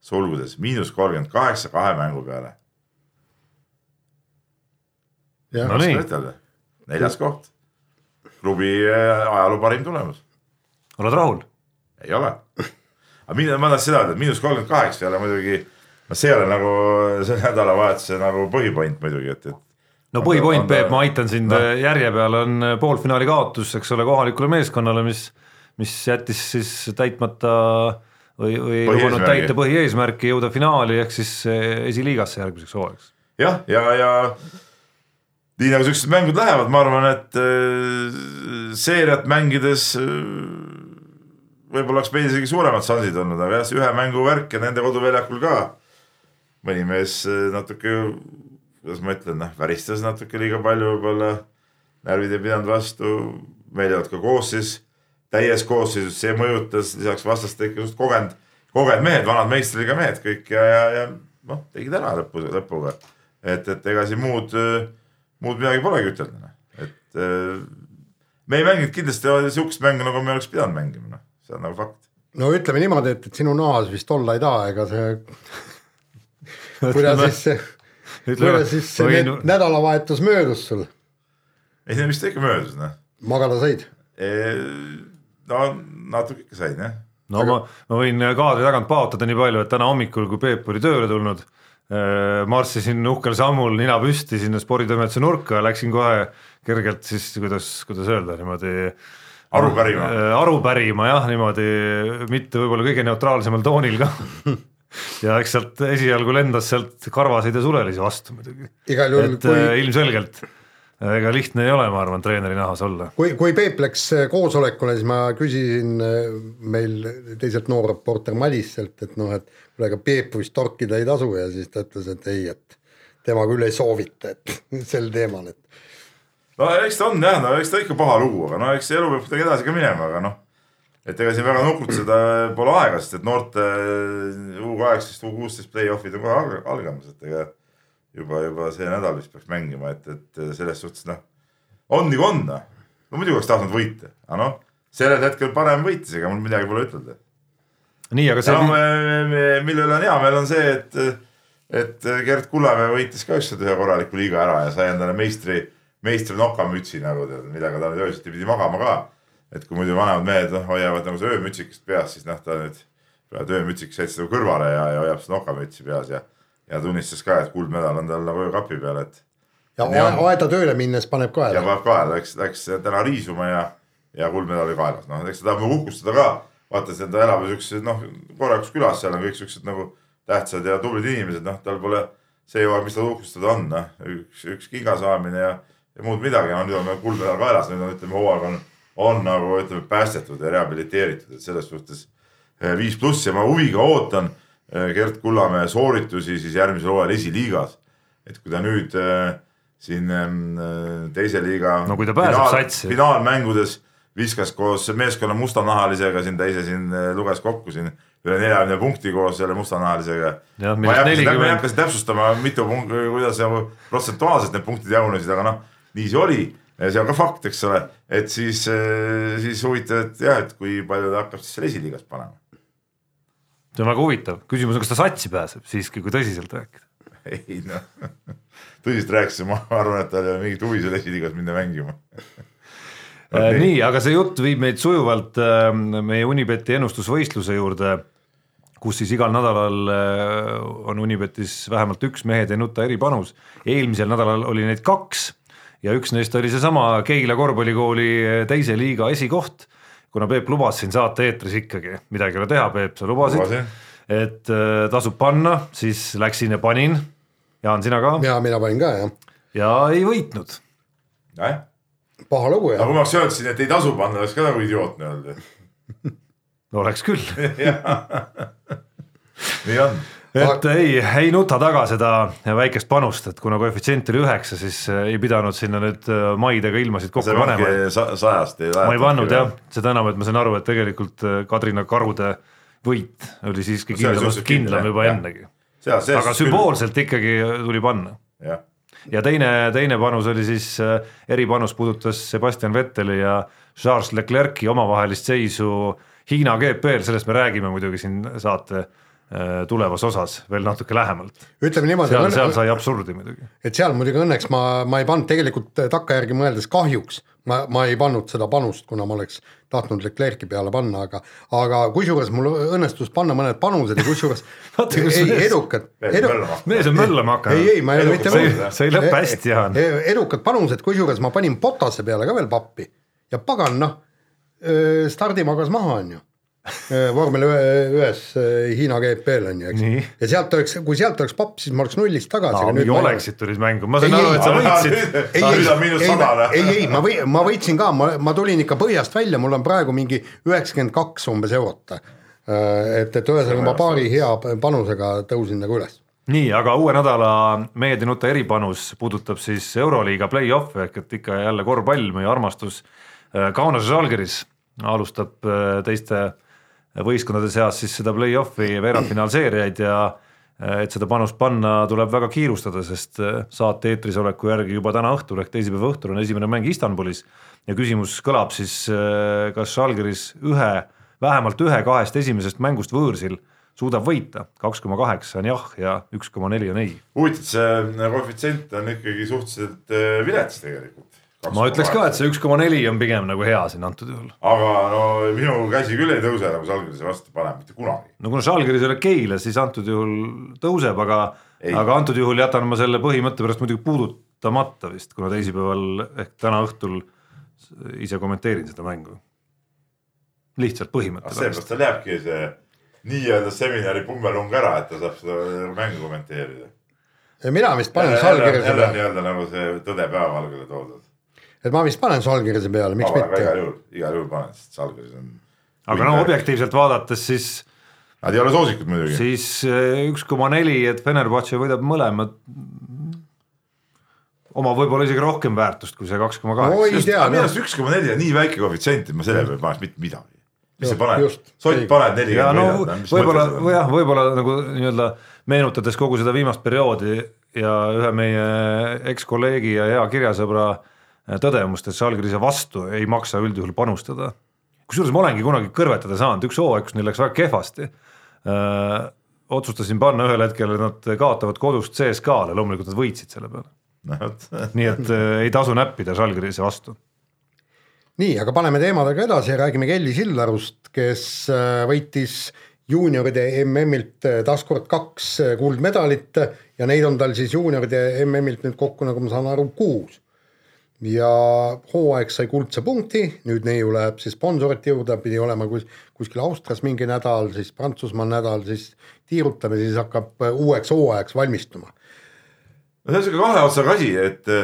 Sulgudes miinus kolmkümmend kaheksa kahe mängu peale. no nii, neljas koht. klubi äh, ajaloo parim tulemus, oled rahul? ei ole. aga mina, ma tahtsin seda öelda, et miinus kolmkümmend kaheksa ei ole muidugi, no see ei ole nagu selle nädalavahetuse nagu põhipoint muidugi, et, et. no põhipoint, Peep, ma aitan sind Noh. järje peale, on poolfinaali kaotus, eks ole, kohalikule meeskonnale, mis, mis jättis siis täitmata või, või lubanud täita põhieesmärki jõuda finaali ehk siis esiliigasse järgmiseks hooajaks. jah, ja, ja nii nagu siuksed mängud lähevad, ma arvan, et äh, seeriat mängides äh, võib-olla oleks meil isegi suuremad šansid olnud, aga jah, see ühe mängu värk ja nende koduväljakul ka. mõni mees natuke, kuidas ma ütlen, noh, väristas natuke liiga palju võib-olla. närvid ei pidanud vastu, meil ei olnud ka koosseis, täies koosseisus, see mõjutas, lisaks vastaste ikka suht kogenud, kogenud mehed, vanad meistriga mehed kõik ja, ja, ja noh, tegid ära lõpu, lõpuga. et, et ega siin muud, muud midagi polegi ütelda, noh, et me ei mänginud kindlasti sihukest mängu, nagu me oleks pidanud mängima, noh, see on nagu fakt. no ütleme niimoodi, et, et sinu nahas vist olla ei taha, ega see, kuidas siis see, kuidas siis see võin nä- nädalavahetus möödus sul, ei, see vist ikka möödus, noh. magada said? No natuke ikka sain jah. no ma, ma võin kaadri tagant paotada nii palju, et täna hommikul, kui Peep oli tööle tulnud, marssisin uhkel sammul nina püsti sinna sporditoimetuse nurka ja läksin kohe kergelt siis kuidas, kuidas öelda niimoodi aru pärima. aru pärima jah, niimoodi mitte võib-olla kõige neutraalsemal toonil ka. ja eks sealt esialgu lendas sealt karvaseid ja sulelisi vastu muidugi, igal juhul, et kui... kui, ilmselgelt ega lihtne ei ole, ma arvan, treeneri nahas olla. kui, kui Peep läks koosolekule, siis ma küsisin äh, meil teiselt noorreporter Madiselt, et noh, et kuule, aga Peep vist torkida ei tasu ja siis ta ütles, et ei, et tema küll ei soovita, et sel teemal, et. no eks ta on jah, no eks ta ikka paha lugu, aga no eks elu peab kuidagi edasi ka minema, aga noh. et ega siin väga nukutseda pole aega, sest et noorte U kaheksateist, U kuusteist play-off'id on kohe algamas, et ega juba, juba see nädal vist peaks mängima, et, et selles suhtes noh, on nagu on noh. no muidugi oleks tahtnud võita, aga noh, sellel hetkel parem võitis, ega mul midagi pole ütelda. nii, aga see no,. mille üle on hea meel, on see, et, et Gerd Kullamäe võitis ka ükskord ühe korraliku liiga ära ja sai endale meistri, meistri nokamütsi nagu tead, millega ta nüüd öösiti pidi magama ka. et kui muidu vanemad mehed noh, hoiavad nagu see öömütsikest peas, siis noh, ta nüüd öömütsiks jättis nagu kõrvale ja, ja hoiab seda nokamütsi peas ja ja tunnistas ka, et kuldmedal on tal nagu öökapi peal, et. ja aeda tööle minnes paneb kaela. ja paneb kaela, läks, läks täna riisuma ja, ja kuldmedal oli kaelas, noh eks ta tahab nagu uhkustada ka. vaata, ta elab ju siukses noh, korralikus külas, seal on kõik siuksed nagu tähtsad ja tublid inimesed, noh, tal pole see jõuab, mis tal uhkustada on, noh, üks, üks kinga saamine ja, ja muud midagi, no nüüd on kuldmedal kaelas, nüüd on, ütleme, hooaeg on, on nagu ütleme, päästetud ja rehabiliteeritud, et selles suhtes eh, viis pluss ja ma huviga ootan Gert Kullamäe sooritusi siis järgmisel hooajal esiliigas. et kui ta nüüd äh, siin äh, teise liiga no, finaal, finaalmängudes viskas koos meeskonna mustanahalisega siin, ta ise siin äh, luges kokku siin üle neljakümne punkti koos selle mustanahalisega. ma ei hakka 40... seda, hakka täpsustama, mitu punkti, kuidas protsentuaalselt need punktid jagunesid, aga noh, nii see oli. see on ka fakt, eks ole, et siis, äh, siis huvitav, et jah, et kui palju ta hakkab siis seal esiliigas panema see on väga huvitav, küsimus on, kas ta satsi pääseb siiski, kui tõsiselt rääkida. ei noh, tõsiselt rääkides ma arvan, et tal ei ole mingit huvi seal esiliigas minna mängima Okay. Äh, nii, aga see jutt viib meid sujuvalt äh, meie Unibeti ennustusvõistluse juurde, kus siis igal nädalal äh, on Unibetis vähemalt üks mehed ei nuta eripanus. eelmisel nädalal oli neid kaks ja üks neist oli seesama Keila korvpallikooli teise liiga esikoht kuna Peep lubas siin saate eetris ikkagi, midagi ei ole teha, Peep, sa lubasid, et äh, tasub panna, siis läksin ja panin. Jaan, sina ka? ja mina panin ka jah. ja ei võitnud. paha lugu jah. aga kui ma oleks öelnud siin, et ei tasu panna, oleks ka nagu idiootne olnud no oleks küll nii on et ei, ei nuta taga seda väikest panust, et kuna koefitsient oli üheksa, siis äh, ei pidanud sinna nüüd äh, maid ega ilmasid kokku panema. sajast ei ma ei pannud jah, seda enam, et ma sain aru, et tegelikult äh, Kadrina karude võit oli siiski kindlamast kindlam juba ja. ennegi. aga sümboolselt küll. ikkagi tuli panna. ja teine, teine panus oli siis, eripanus puudutas Sebastian Vetteli ja Charles Leclerc'i omavahelist seisu Hiina GP-l, sellest me räägime muidugi siin saate tulevas osas veel natuke lähemalt. ütleme niimoodi. seal, seal sai absurdi muidugi. et seal muidugi õnneks ma, ma ei pannud tegelikult äh, takkajärgi mõeldes kahjuks, ma, ma ei pannud seda panust, kuna ma oleks tahtnud Leclerc'i peale panna, aga, aga kusjuures mul õnnestus panna mõned panused ja kusjuures ei, edukad edu.... mees on möllama hakanud. ei, ei, ma ei ole mitte möllama. see ei lõpe hästi, Jaan. edukad panused, kusjuures ma panin Potase peale ka veel pappi ja pagan, noh, stardi magas maha, on ju Äh, vormel ühes äh, Hiina GP-l on ju, eks. ja sealt oleks, kui sealt oleks papp, siis ma oleks nullist tagasi no,. nii oleksid tulid mängu, ma sain aru, et sa võitsid. ei, ei, ei, ei, ma või, ma võitsin ka, ma, ma tulin ikka põhjast välja, mul on praegu mingi üheksakümmend kaks umbes eurot. Äh, et, et ühesõnaga ma paari hea panusega tõusin nagu üles nii, aga uue nädala Mehed ei nuta eripanus puudutab siis Euroliiga play-off'e ehk et ikka jälle korvpall, meie armastus. Kaunas Žalgiris alustab teiste võistkondade seas siis seda play-off'i veerandfinaalseeriaid ja eh, et seda panust panna, tuleb väga kiirustada, sest eh, saate eetris oleku järgi juba täna õhtul ehk teisipäeva õhtul on esimene mäng Istanbulis. Ja küsimus kõlab siis, eh, kas Žalgiris ühe, vähemalt ühe kahest esimesest mängust võõrsil suudab võita, kaks koma kaheksa on jah ja üks koma neli on ei. huvitav, see koefitsient on ikkagi suhteliselt vilets tegelikult ma ütleks ka, et see üks koma neli on pigem nagu hea siin antud juhul. aga no minu käsi küll ei tõuse nagu Žalgirise vastu panema mitte kunagi. no kuna Žalgiris ei ole Keila, siis antud juhul tõuseb, aga, aga antud juhul jätan ma selle põhimõtte pärast muidugi puudutamata vist, kuna teisipäeval ehk täna õhtul ise kommenteerin seda mängu. lihtsalt põhimõtte pärast. seepärast tal jääbki see nii-öelda seminari pumbelung ära, et ta saab seda mängu kommenteerida mina vist panen allkirja jälle nii-öelda nagu see tõde päevavalgele toodud. Et ma vist panen allkirja peale, miks aga igal mitte. juhul, igal juhul panen, sest see allkiri on. aga no. objektiivselt vaadates siis, Nad ei ole soosikud muidugi. siis eh, üks koma neli, et Fenerbahce võidab mõlemad. omab võib-olla isegi rohkem väärtust kui see kaks koma kaheksa. minu noh arust üks koma neli on nii väike koefitsient, et ma selle peale ei paneks mitte midagi. mis sa Just, paned just., sott paned ja no nelikümmend võib-olla võidad. jah, võib-olla nagu nii-öelda meenutades kogu seda viimast perioodi ja ühe meie ekskolleegi ja hea kirjasõbra tõdemust, et Žalgirise vastu ei maksa üldjuhul panustada. kusjuures ma olengi kunagi kõrvetada saanud, üks hooaeg, kus neil läks väga kehvasti. otsustasin panna ühel hetkel, et nad kaotavad kodust CSKA-le, loomulikult nad võitsid selle peale. nii et äh, ei tasu näppida Žalgirise vastu. nii, aga paneme teemadega edasi ja räägime Kelly Sildarust, kes äh, võitis juunioride MM-ilt äh, taaskord kaks äh, kuldmedalit ja neid on tal siis juunioride MM-ilt nüüd kokku, nagu ma saan aru, kuus. Ja hooaeg sai kuldse punkti, nüüd neiu läheb siis sponsorite juurde, pidi olema kus, kuskil Austrias mingi nädal, siis Prantsusmaal nädal, siis tiirutame, siis hakkab äh, uueks hooajaks valmistuma. no see on siuke kahe otsaga asi, et,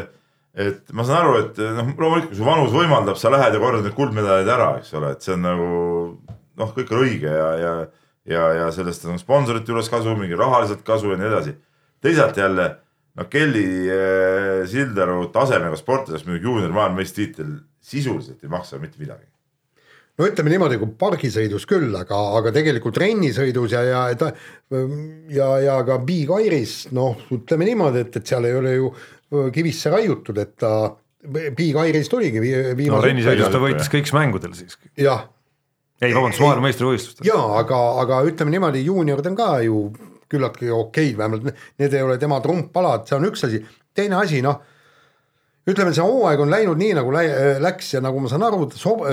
et ma saan aru, et noh, loomulikult kui su vanus võimaldab, sa lähed ja korjad need kuldmedalid ära, eks ole, et see on nagu noh, kõik on õige ja, ja, ja, ja sellest on sponsorite juures kasu, mingi rahaliselt kasu ja nii edasi. teisalt jälle, noh, Kelly eh, Sildaru tasemega sportlasest muidugi juunior maailmameistritiitel sisuliselt ei maksa mitte midagi. no ütleme niimoodi, kui pargisõidus küll, aga, aga tegelikult rennisõidus ja, ja ta ja, ja ka Big-Airis, noh, ütleme niimoodi, et, et seal ei ole ju kivisse raiutud, et ta Big-Airis tuligi vi- no viimase rennisõidus ta võitis kõik mängudel siiski. jah, ei, vabandust, maailmameistrivõistlustel. ja aga, aga ütleme niimoodi, juuniorid on ka ju küllaltki okeid, vähemalt need ei ole tema trumpalad, see on üks asi, teine asi, noh ütleme, see hooaeg on läinud nii, nagu lä- läks ja nagu ma saan aru, ta sob-,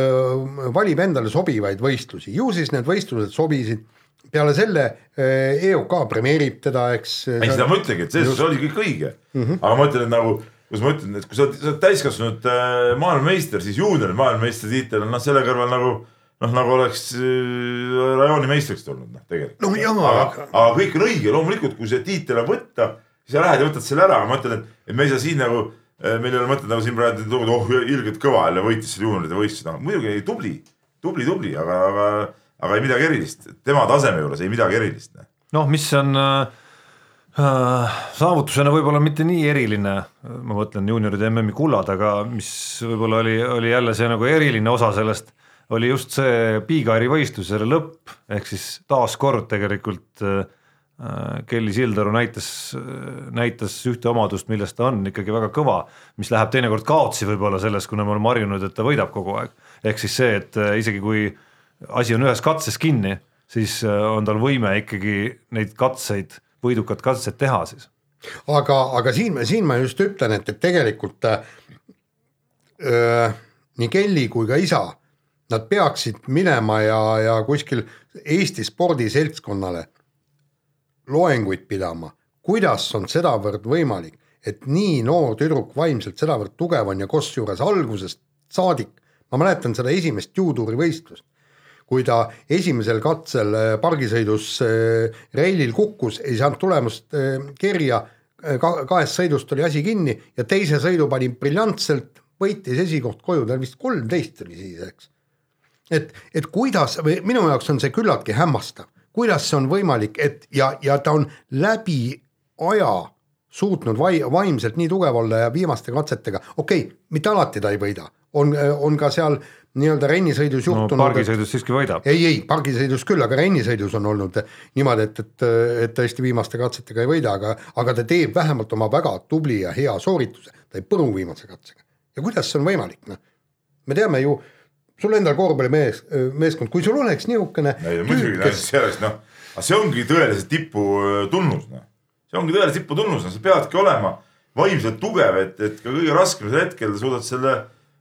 valib endale sobivaid võistlusi, ju siis need võistlused sobisid, peale selle eh, EOK premeerib teda, eks. ei, seda ma ütlengi, et selles suhtes oli kõik õige mm. -hmm. aga ma ütlen, et nagu, kuidas ma ütlen, et kui sa oled, sa oled täiskasvanud äh, maailmameister, siis juunior maailmameistritiitel on noh, selle kõrval nagu noh, nagu oleks äh, rajooni meistriks tulnud noh, tegelikult. No aga aga-, aga kõik on õige, loomulikult, kui see tiitel on võtta, siis sa lähed ja võtad selle ära, aga ma ütlen, et, et me ei saa siin nagu, meil ei ole mõtet nagu siin praegu tuua, oh ilgelt kõva jälle võitis selle juunioride võistluse, no muidugi ei, tubli, tubli, tubli, aga, aga, aga ei midagi erilist, tema taseme juures ei midagi erilist. noh, mis on äh, äh, saavutusena võib-olla mitte nii eriline, ma mõtlen juunioride MM-i kullad, aga mis võib-olla oli, oli jälle see nagu eriline osa sellest, oli just see Big-Airi võistlus, selle lõpp, ehk siis taaskord tegelikult äh, Kelly Sildaru näitas, näitas ühte omadust, millest ta on ikkagi väga kõva, mis läheb teinekord kaotsi võib-olla selles, kuna me oleme harjunud, et ta võidab kogu aeg. ehk siis see, et äh, isegi kui asi on ühes katses kinni, siis äh, on tal võime ikkagi neid katseid, võidukat katset teha siis. aga, aga siin, siin ma just ütlen, et, et tegelikult äh, öö, nii Kelly kui ka isa, nad peaksid minema ja, ja kuskil Eesti spordiseltskonnale loenguid pidama, kuidas on sedavõrd võimalik, et nii noor tüdruk vaimselt sedavõrd tugev on ja kusjuures algusest saadik, ma mäletan seda esimest juuduri võistlust, kui ta esimesel katsel äh, pargisõidus äh, reilil kukkus, ei saanud tulemust äh, kirja, ka kahest sõidust oli asi kinni ja teise sõidu pani briljantselt, võitis esikoht koju, tal vist kolmteist oli siis, eks. et, et kuidas või minu jaoks on see küllaltki hämmastav, kuidas see on võimalik, et ja, ja ta on läbi aja suutnud vai-, vaimselt nii tugev olla ja viimaste katsetega, okei okay,, mitte alati ta ei võida, on, on ka seal nii-öelda rennisõidus no juhtunud. pargisõidus siiski võidab. ei, ei pargisõidus küll, aga rennisõidus on olnud niimoodi, et, et, et tõesti viimaste katsetega ei võida, aga, aga ta teeb vähemalt oma väga tubli ja hea soorituse, ta ei põru viimase katsega. ja kuidas see on võimalik, noh, me teame ju, sul endal korvpallimees, meeskond, kui sul oleks niisugune ei no muidugi, sellest noh, aga see ongi tõelise tipu äh, tunnus noh. see ongi tõelise tipu tunnus, noh sa peadki olema vaimselt tugev, et, et ka kõige raskemal hetkel suudad selle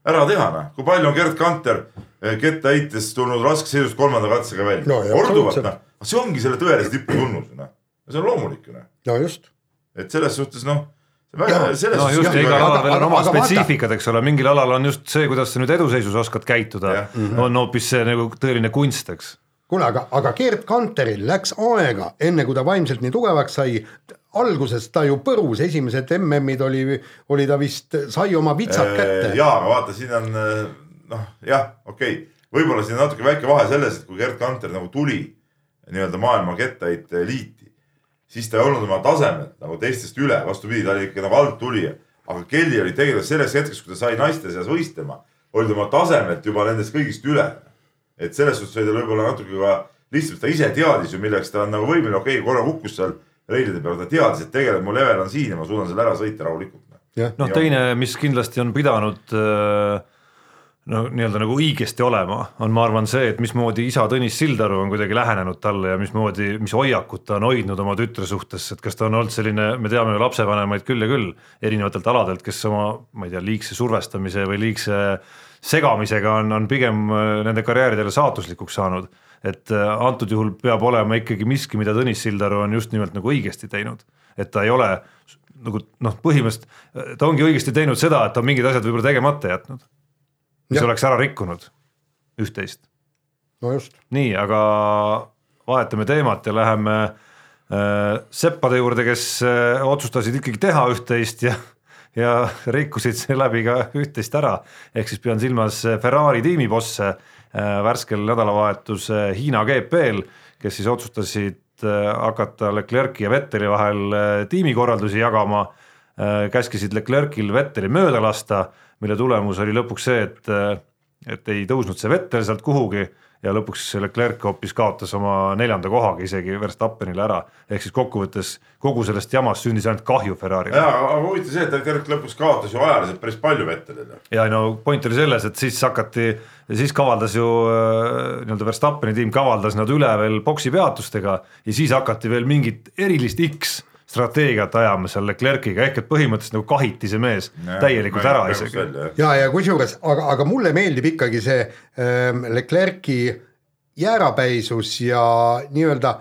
ära teha noh. kui palju on Gerd Kanter eh, kettaheites tulnud raskest seisust kolmanda katsega välja No korduvalt noh, see ongi selle tõelise tipu tunnus noh. see on loomulik ju noh, no just, et selles suhtes noh. Selles no just, igal aga- alal veel on oma spetsiifikad, eks ole, mingil alal on just see, kuidas sa nüüd eduseisus oskad käituda on hoopis see nagu tõeline kunst, eks. kuule, aga, aga Gerd Kanteril läks aega, enne kui ta vaimselt nii tugevaks sai, alguses ta ju põrus, esimesed MM-id oli, oli ta vist, sai oma vitsad kätte. jaa, aga vaata, siin on noh, jah, okei okay., võib-olla siin natuke väike vahe selles, et kui Gerd Kanter nagu tuli nii-öelda maailma kettaheite liiti, siis ta ei olnud oma tasemelt nagu teistest üle, vastupidi, ta oli ikka nagu alttulija. aga Kelly oli tegelikult selleks hetkeks, kui ta sai naiste seas võistlema, oli ta oma tasemelt juba nendest kõigist üle. et selles suhtes oli ta võib-olla natuke ka lihtsalt, ta ise teadis ju, milleks ta on nagu võimeline, okei okay,, korra kukkus seal reilide peal, ta teadis, et tegelikult mu level on siin ja ma suudan selle ära sõita rahulikult. noh, teine, mis kindlasti on pidanud äh, no nii-öelda nagu õigesti olema, on, ma arvan, see, et mismoodi isa Tõnis Sildaru on kuidagi lähenenud talle ja mismoodi, mis hoiakut ta on hoidnud oma tütre suhtes, et kas ta on olnud selline, me teame ju lapsevanemaid küll ja küll erinevatelt aladelt, kes oma, ma ei tea, liigse survestamise või liigse segamisega on, on pigem äh, nende karjääridele saatuslikuks saanud. Et äh, antud juhul peab olema ikkagi miski, mida Tõnis Sildaru on just nimelt nagu õigesti teinud, et ta ei ole nagu noh, põhimõtteliselt ta ongi õigesti teinud seda, et ta on mingid asjad võib-olla tegemata jätnud, mis ja. oleks ära rikkunud üht-teist. no just. nii, aga vahetame teemat ja läheme äh, seppade juurde, kes äh, otsustasid ikkagi teha üht-teist ja ja rikkusid seeläbi ka üht-teist ära, ehk siis pean silmas Ferrari tiimibosse Äh, värskel nädalavahetusel Hiina GP-l, kes siis otsustasid äh, hakata Leclerc'i ja Vetteli vahel äh, tiimikorraldusi jagama, käskisid Leclerc'il Vetteli mööda lasta, mille tulemus oli lõpuks see, et, et ei tõusnud see Vettel sealt kuhugi ja lõpuks Leclerc hoopis kaotas oma neljanda kohaga isegi Verstappenile ära, ehk siis kokkuvõttes kogu sellest jamast sündis ainult kahju Ferrari'le. jaa, aga huvitav see, et Leclerc lõpuks kaotas ju ajaliselt päris palju Vettelile. ja no point oli selles, et siis hakati, siis kavaldas ju äh, nii-öelda Verstappeni tiim kavaldas nad üle veel boksi peatustega ja siis hakati veel mingit erilist X strateegiat ajama seal Leclerc'iga, ehk et põhimõtteliselt nagu kahiti see mees ja, täielikult ära isegi. ja, ja kusjuures, aga, aga mulle meeldib ikkagi see ähm, Leclerc'i jäärapäisus ja nii-öelda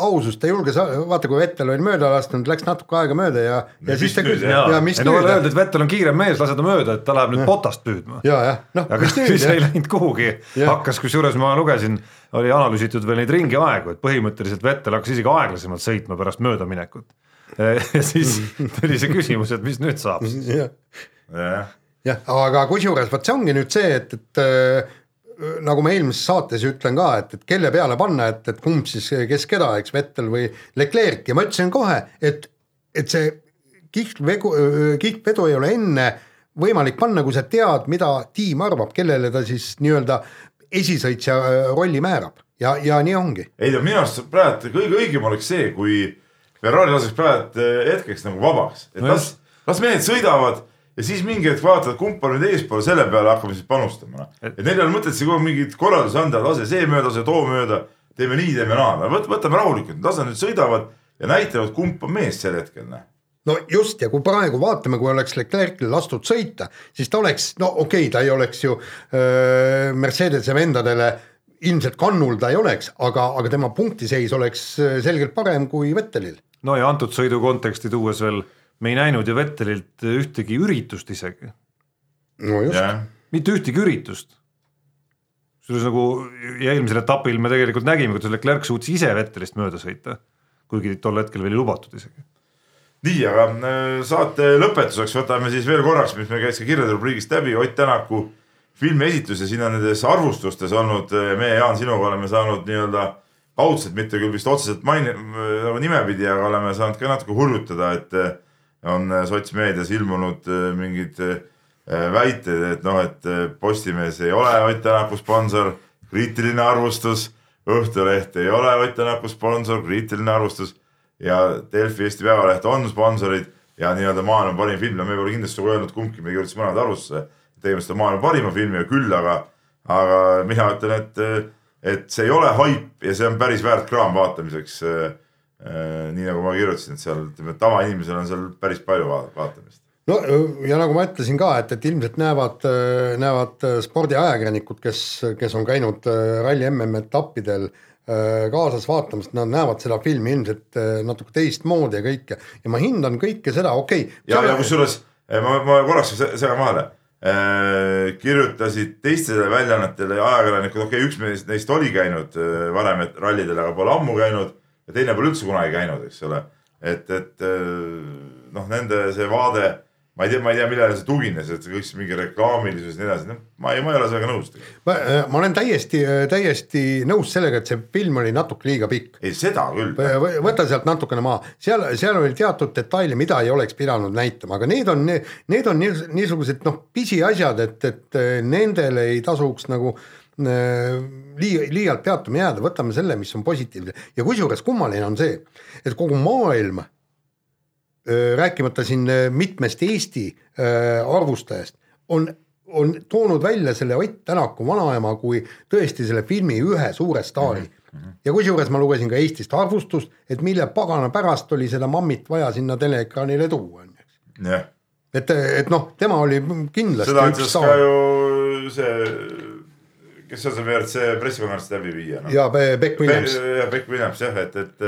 ausust, ta julges, vaata kui Vettel oli mööda lasknud, läks natuke aega mööda ja, ja siis ta küsis, ja, ja mis nüüd. Öeldi, et Vettel on kiirem mees, lase ta mööda, et ta läheb nüüd potast püüdma. ja, jah, noh. aga siis ei läinud kuhugi, hakkas, kusjuures ma lugesin, oli analüüsitud veel neid ringiaegu, et põhimõtteliselt Vettel hakkas isegi aeglasemalt sõitma pärast möödaminekut. ja siis tuli see küsimus, et mis nüüd saab. jah, jah, aga kusjuures vot see ongi nüüd see, et, et nagu ma eelmises saates ütlen ka, et, et kelle peale panna, et, et kumb siis, kes keda, eks Vettel või Leclerc. Ja ma ütlesin kohe, et, et see kihlvegu, kihlvedu ei ole enne võimalik panna, kui sa tead, mida tiim arvab, kellele ta siis nii-öelda esisõitja rolli määrab. Ja, ja nii ongi. ei no minu arust praegu kõige õigem oleks see, kui Ferrari laseks praegu hetkeks nagu vabaks, et no las, las mehed sõidavad ja siis mingi hetk vaatad, kumb on nüüd eespool, selle peale hakkame siis panustama, noh. et neil ei ole mõtet siin kogu aeg mingeid korraldusi anda, lase see mööda, lase too mööda, teeme nii, teeme naa, võt-, võtame rahulikult, las nad nüüd sõidavad ja näitavad, kumb on mees sel hetkel, noh no just ja kui praegu vaatame, kui oleks Leclerc'il lastud sõita, siis ta oleks, no okei okay,, ta ei oleks ju öö, Mercedese vendadele ilmselt kannul ta ei oleks, aga, aga tema punktiseis oleks selgelt parem kui Vettelil. no ja antud sõidu konteksti tuues veel me ei näinud ju Vettelilt ühtegi üritust isegi. no just yeah.. mitte ühtegi üritust. kusjuures nagu ja eelmisel etapil me tegelikult nägime, kuidas Leclerc suutis ise Vettelist mööda sõita, kuigi tol hetkel veel ei lubatud isegi. nii, aga äh, saate lõpetuseks võtame siis veel korraks, mis meil käis ka kirjade rubriigist läbi, Ott Tänaku filmi esitus ja siin on nendes arvustustes olnud, äh, meie Jaan sinuga oleme saanud nii-öelda kaudselt, mitte küll vist otseselt maini-, nagu nimepidi, aga oleme saanud ka natuke hurjutada, et äh, on äh, sotsmeedias ilmunud äh, mingid äh, väited, et noh, et Postimees ei ole Ott Tänaku sponsor, kriitiline arvustus. Õhtuleht ei ole Ott Tänaku sponsor, kriitiline arvustus ja Delfi Eesti Päevaleht on sponsorid ja nii-öelda maailma parim film ja me pole kindlasti nagu öelnud kumbki, me kirjutasime mõlemad arvustusse. tegemist on maailma parima filmiga küll, aga, aga mina ütlen, et, et see ei ole haip ja see on päris väärt kraam vaatamiseks nii nagu ma kirjutasin, et seal ütleme, tavainimesel on seal päris palju vaatamist. no ja nagu ma ütlesin ka, et, et ilmselt näevad, näevad spordiajakirjanikud, kes, kes on käinud äh, ralli MM-etappidel äh, kaasas vaatamas, nad näevad seda filmi ilmselt natuke teistmoodi ja kõike ja ma hindan kõike seda, okei okay,. ja, ja kusjuures ma, ma korraks segan vahele kirjutasid teistele väljaannetele ajakirjanikud, okei okay,, üks neist oli käinud varem rallidel, aga pole ammu käinud ja teine pole üldse kunagi käinud, eks ole. et, et äh, noh, nende see vaade, ma ei tea, ma ei tea, millele see tugines, et see kõik see mingi reklaamilisus ja nii edasi, noh, ma ei, ma ei ole sellega nõus ma, ma olen täiesti, täiesti nõus sellega, et see film oli natuke liiga pikk. ei, seda küll. võta sealt natukene maha, seal, seal oli teatud detaile, mida ei oleks pidanud näitama, aga need on, need on niis- niisugused noh, pisiasjad, et, et nendele ei tasuks nagu äh, lii-, liialt peatuma jääda, võtame selle, mis on positiivne ja kusjuures kummaline on see, et kogu maailm äh, rääkimata siin äh, mitmest Eesti äh, arvustajast, on, on toonud välja selle Ott Tänaku vanaema kui tõesti selle filmi ühe suure staari mm. -hmm. ja kusjuures ma lugesin ka Eestist arvustust, et mille pagana pärast oli seda mammit vaja sinna teleekraanile tuua, on ju. jah, et, et noh, tema oli kindlasti seda ütles ka ju see, kes seal see WRC pressikonverentsi läbi viia no.. ja Be- Beck Williams. ja Beck Williams jah, et, et,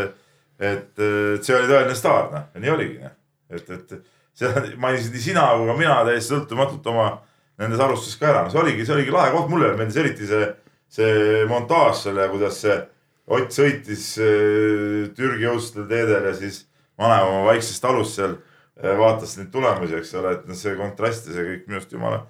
et, et see oli tõeline staar, noh, nii oligi, noh. et, et seda mainisid nii sina kui ka mina täiesti sõltumatult oma nendes arvustustes ka ära, no see oligi, see oligi lahe koht, mulle meeldis eriti see, see montaaž selle, kuidas see Ott sõitis äh, Türgi õudsetel teedel ja siis vanaema oma vaiksest talust seal äh, vaatas neid tulemusi, eks ole, et noh, see kontrast ja see kõik minu arust jumala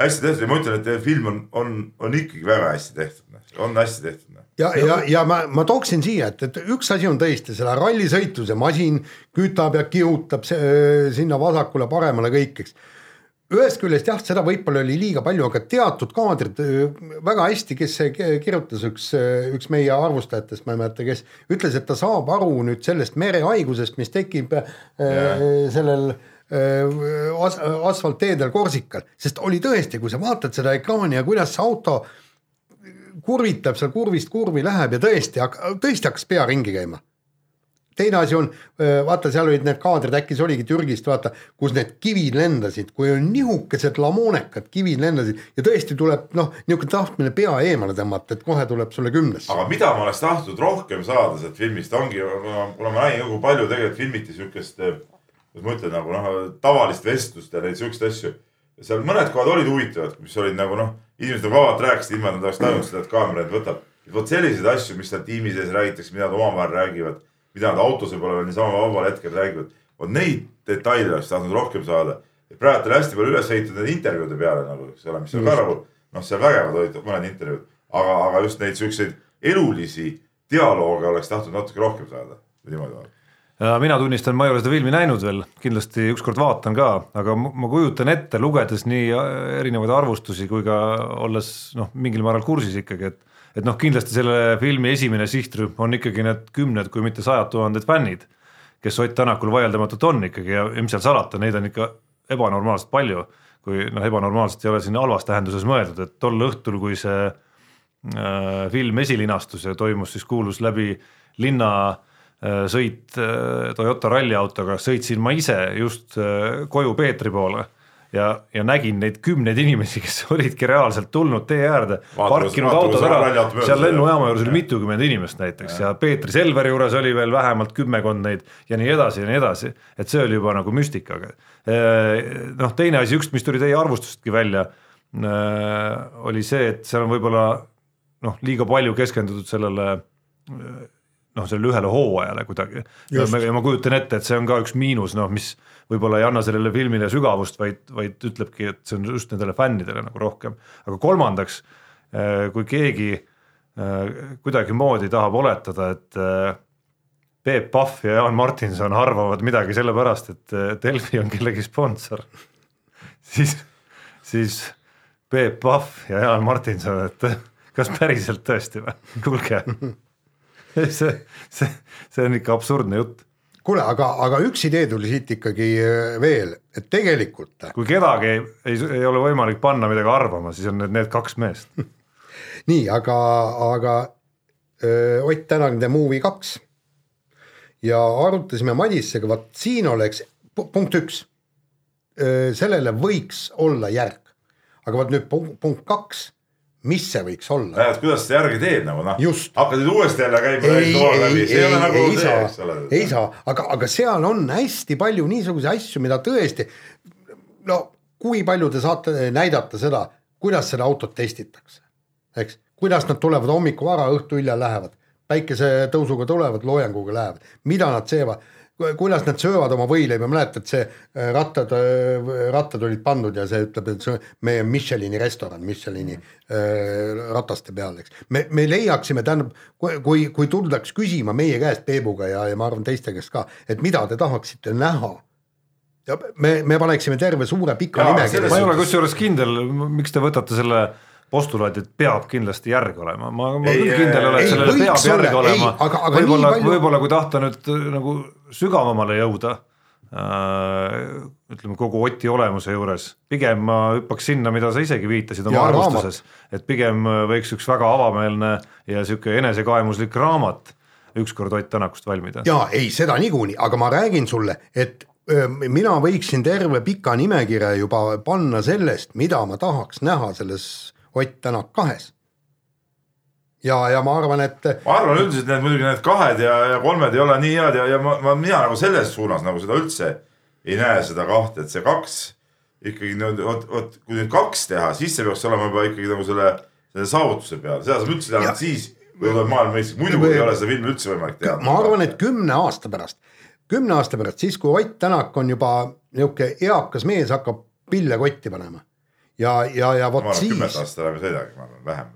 hästi tehtud ja ma ütlen, et film on, on, on ikkagi väga hästi tehtud, on hästi tehtud. noh. ja, ja, ja ma, ma tooksin siia, et, et üks asi on tõesti selle rallisõitu, see masin kütab ja kihutab see, sinna vasakule-paremale kõik, eks. ühest küljest jah, seda võib-olla oli liiga palju, aga teatud kaadrid öö, väga hästi, kes kirjutas, üks, üks meie arvustajatest, ma ei mäleta, kes ütles, et ta saab aru nüüd sellest merehaigusest, mis tekib äh, sellel äh, as, asfaltteedel Korsikal, sest oli tõesti, kui sa vaatad seda ekraani ja kuidas see auto kurvitab seal kurvist kurvi läheb ja tõesti, tõesti hakkas pea ringi käima. teine asi on, vaata, seal olid need kaadrid, äkki see oligi Türgist, vaata, kus need kivid lendasid, kui on nihukesed lamoonekad kivid lendasid ja tõesti tuleb noh, niisugune tahtmine pea eemale tõmmata, et kohe tuleb sulle kümnesse. aga mida ma oleks tahtnud rohkem saada sealt filmist, ongi, kuna ma nägin, kui palju tegelikult filmiti siukest, kuidas ma ütlen nagu noh, tavalist vestlust ja neid siukseid asju. seal mõned kohad olid huvitavad, mis olid nagu noh, inimesed nagu vabalt rääkisid, ilma et nad oleks tajunud seda, et kaamera neid võtab. vot selliseid asju, mis seal tiimi sees räägitakse, mida nad omavahel räägivad, mida nad autos võib-olla veel niisama vabal hetkel räägivad. vot neid detaile oleks tahtnud rohkem saada. praegu on hästi palju üles ehitatud nende intervjuude peale nagu, eks ole, mis on ka nagu noh, seal vägevad olid mõned intervjuud, aga, aga just neid siukseid elulisi dialoog oleks tahtnud natuke rohkem saada niimoodi vaadata. Ja mina tunnistan, ma ei ole seda filmi näinud veel, kindlasti ükskord vaatan ka, aga ma ma kujutan ette, lugedes nii äh, erinevaid arvustusi kui ka olles noh, mingil määral kursis ikkagi, et et noh, kindlasti selle filmi esimene sihtrühm on ikkagi need kümned, kui mitte sajad tuhanded fännid, kes Ott Tänakul vaieldamatult on ikkagi ja, ja mis seal salata, neid on ikka ebanormaalselt palju, kui noh, ebanormaalselt ei ole siin halvas tähenduses mõeldud, et tol õhtul, kui see äh, film esilinastus ja toimus siis kuulus läbi linna äh, sõit äh, Toyota ralliautoga, sõitsin ma ise just äh, koju Peetri poole. Ja, ja nägin neid kümneid inimesi, kes olidki reaalselt tulnud tee äärde, parkinud autod ära seal lennujaama juures oli mitukümmend inimest näiteks ja, ja Peetri Selveri juures oli veel vähemalt kümmekond neid ja nii edasi ja nii edasi, et see oli juba nagu müstikaga. noh, teine asi, üks, mis tuli teie arvustustki välja, oli see, et seal on võib-olla noh, liiga palju keskendutud sellele noh, sellele ühele hooajale kuidagi. ja ma, kujutan ette, et see on ka üks miinus, noh, mis võib-olla ei anna sellele filmile sügavust, vaid, vaid ütlebki, et see on just nendele fännidele nagu rohkem. aga kolmandaks, kui keegi äh, kuidagimoodi tahab oletada, et äh, Peep Pahv ja Jaan Martinson arvavad midagi sellepärast, et Delfi on kellegi sponsor, siis, siis Peep Pahv ja Jaan Martinson, et kas päriselt tõesti või, kuulge. see, see, see on ikka absurdne jutt, kuule, aga, aga üks idee tuli siit ikkagi äh, veel, et tegelikult kui kedagi ei, ei, ei ole võimalik panna midagi arvama, siis on need, need kaks meest. nii, aga, aga öö, Ott Tänak The Movie kaks. Ja arutasime Madissega, vot siin oleks pu- punkt üks, sellele võiks olla järg, aga vot nüüd punkt, punkt kaks, mis see võiks olla? näed, kuidas seda järgi teed nagu noh. Hakkad nüüd uuesti jälle käima ei, ei, ei, ei nagu ei see, saa. ei saa, aga, aga seal on hästi palju niisuguseid asju, mida tõesti no kui palju te saate näidata seda, kuidas seda autot testitakse, eks, kuidas nad tulevad hommikul vara, õhtu hilja lähevad, päikesetõusuga tulevad, loojanguga lähevad, mida nad teevad kuidas nad söövad oma võileiba, mäletad see äh, rattad, äh, rattad olid pandud ja see ütleb, et see on meie Michelini restoran, Michelini äh, rataste peal, eks. me, me leiaksime, tähendab, kui, kui tuldaks küsima meie käest, Peebuga ja, ja ma arvan teiste käest ka, et mida te tahaksite näha ja me, me paneksime terve suure pika nimekirja. ma ei ole kusjuures kindel, miks te võtate selle postulaadi, et peab kindlasti järg olema, ma, ma küll kindel ei ole, et sellele peab järg olema, võib-olla, võib-olla kui tahta nüüd nagu sügavamale jõuda äh,, ütleme kogu Oti olemuse juures, pigem ma hüppaks sinna, mida sa isegi viitasid oma arvustuses, et pigem võiks üks väga avameelne ja sihuke enesekaemuslik raamat ükskord Ott Tänakust valmida. jaa, ei seda niikuinii, aga ma räägin sulle, et mina võiksin terve pika nimekirja juba panna sellest, mida ma tahaks näha selles Ott Tänak kahes ja, ja ma arvan, et. ma arvan üldiselt need muidugi need kahed ja, ja kolmed ei ole nii head ja, ja ma, ma, mina nagu selles suunas nagu seda üldse ei näe seda kahte, et see kaks ikkagi nüüd vot, vot kui nüüd kaks teha, siis see peaks olema juba ikkagi nagu selle, selle saavutuse peal, seda saab üldse teha siis, kui tuleb maailmameistrik, muidu või, ei ole seda filmi üldse võimalik teha. ma arvan, et kümne aasta pärast, kümne aasta pärast, siis kui Ott Tänak on juba niisugune eakas mees, hakkab pille kotti panema ja, ja, ja vot siis. kümmet aastat enam ei sõidagi, ma arvan, vähem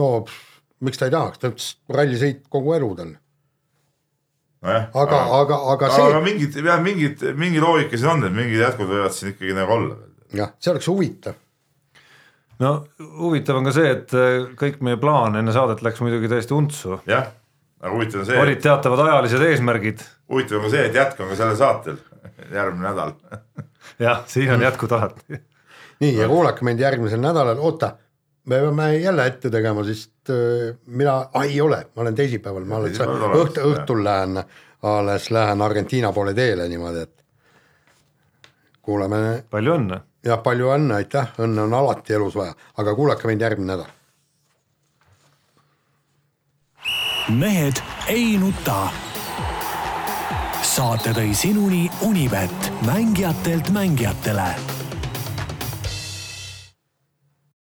no pff, miks ta ei tahaks, ta ütles rallisõit kogu elu tal. nojah. aga, aga, aga see. aga mingid jah, mingid, mingi loogika siin on, et mingid jätkud võivad siin ikkagi nagu olla. jah, see oleks huvitav no huvitav on ka see, et äh, kõik meie plaan enne saadet läks muidugi täiesti untsu. jah, aga huvitav on see. olid teatavad ajalised eesmärgid. huvitav on ka see, et jätk on ka sellel saatel järgmine nädal jah, siin on jätkud alati nii ja kuulake meid järgmisel nädalal, oota, me peame jälle ette tegema, sest äh, mina ei ole, ma olen teisipäeval, ma alles õht, õhtul lähen, alles lähen Argentiina poole teele niimoodi, et kuulame. palju õnne. jah, palju õnne, aitäh, õnne on alati elus vaja, aga kuulake meid järgmine nädal. mehed ei nuta. saate tõi sinuni Unibet, mängijatelt mängijatele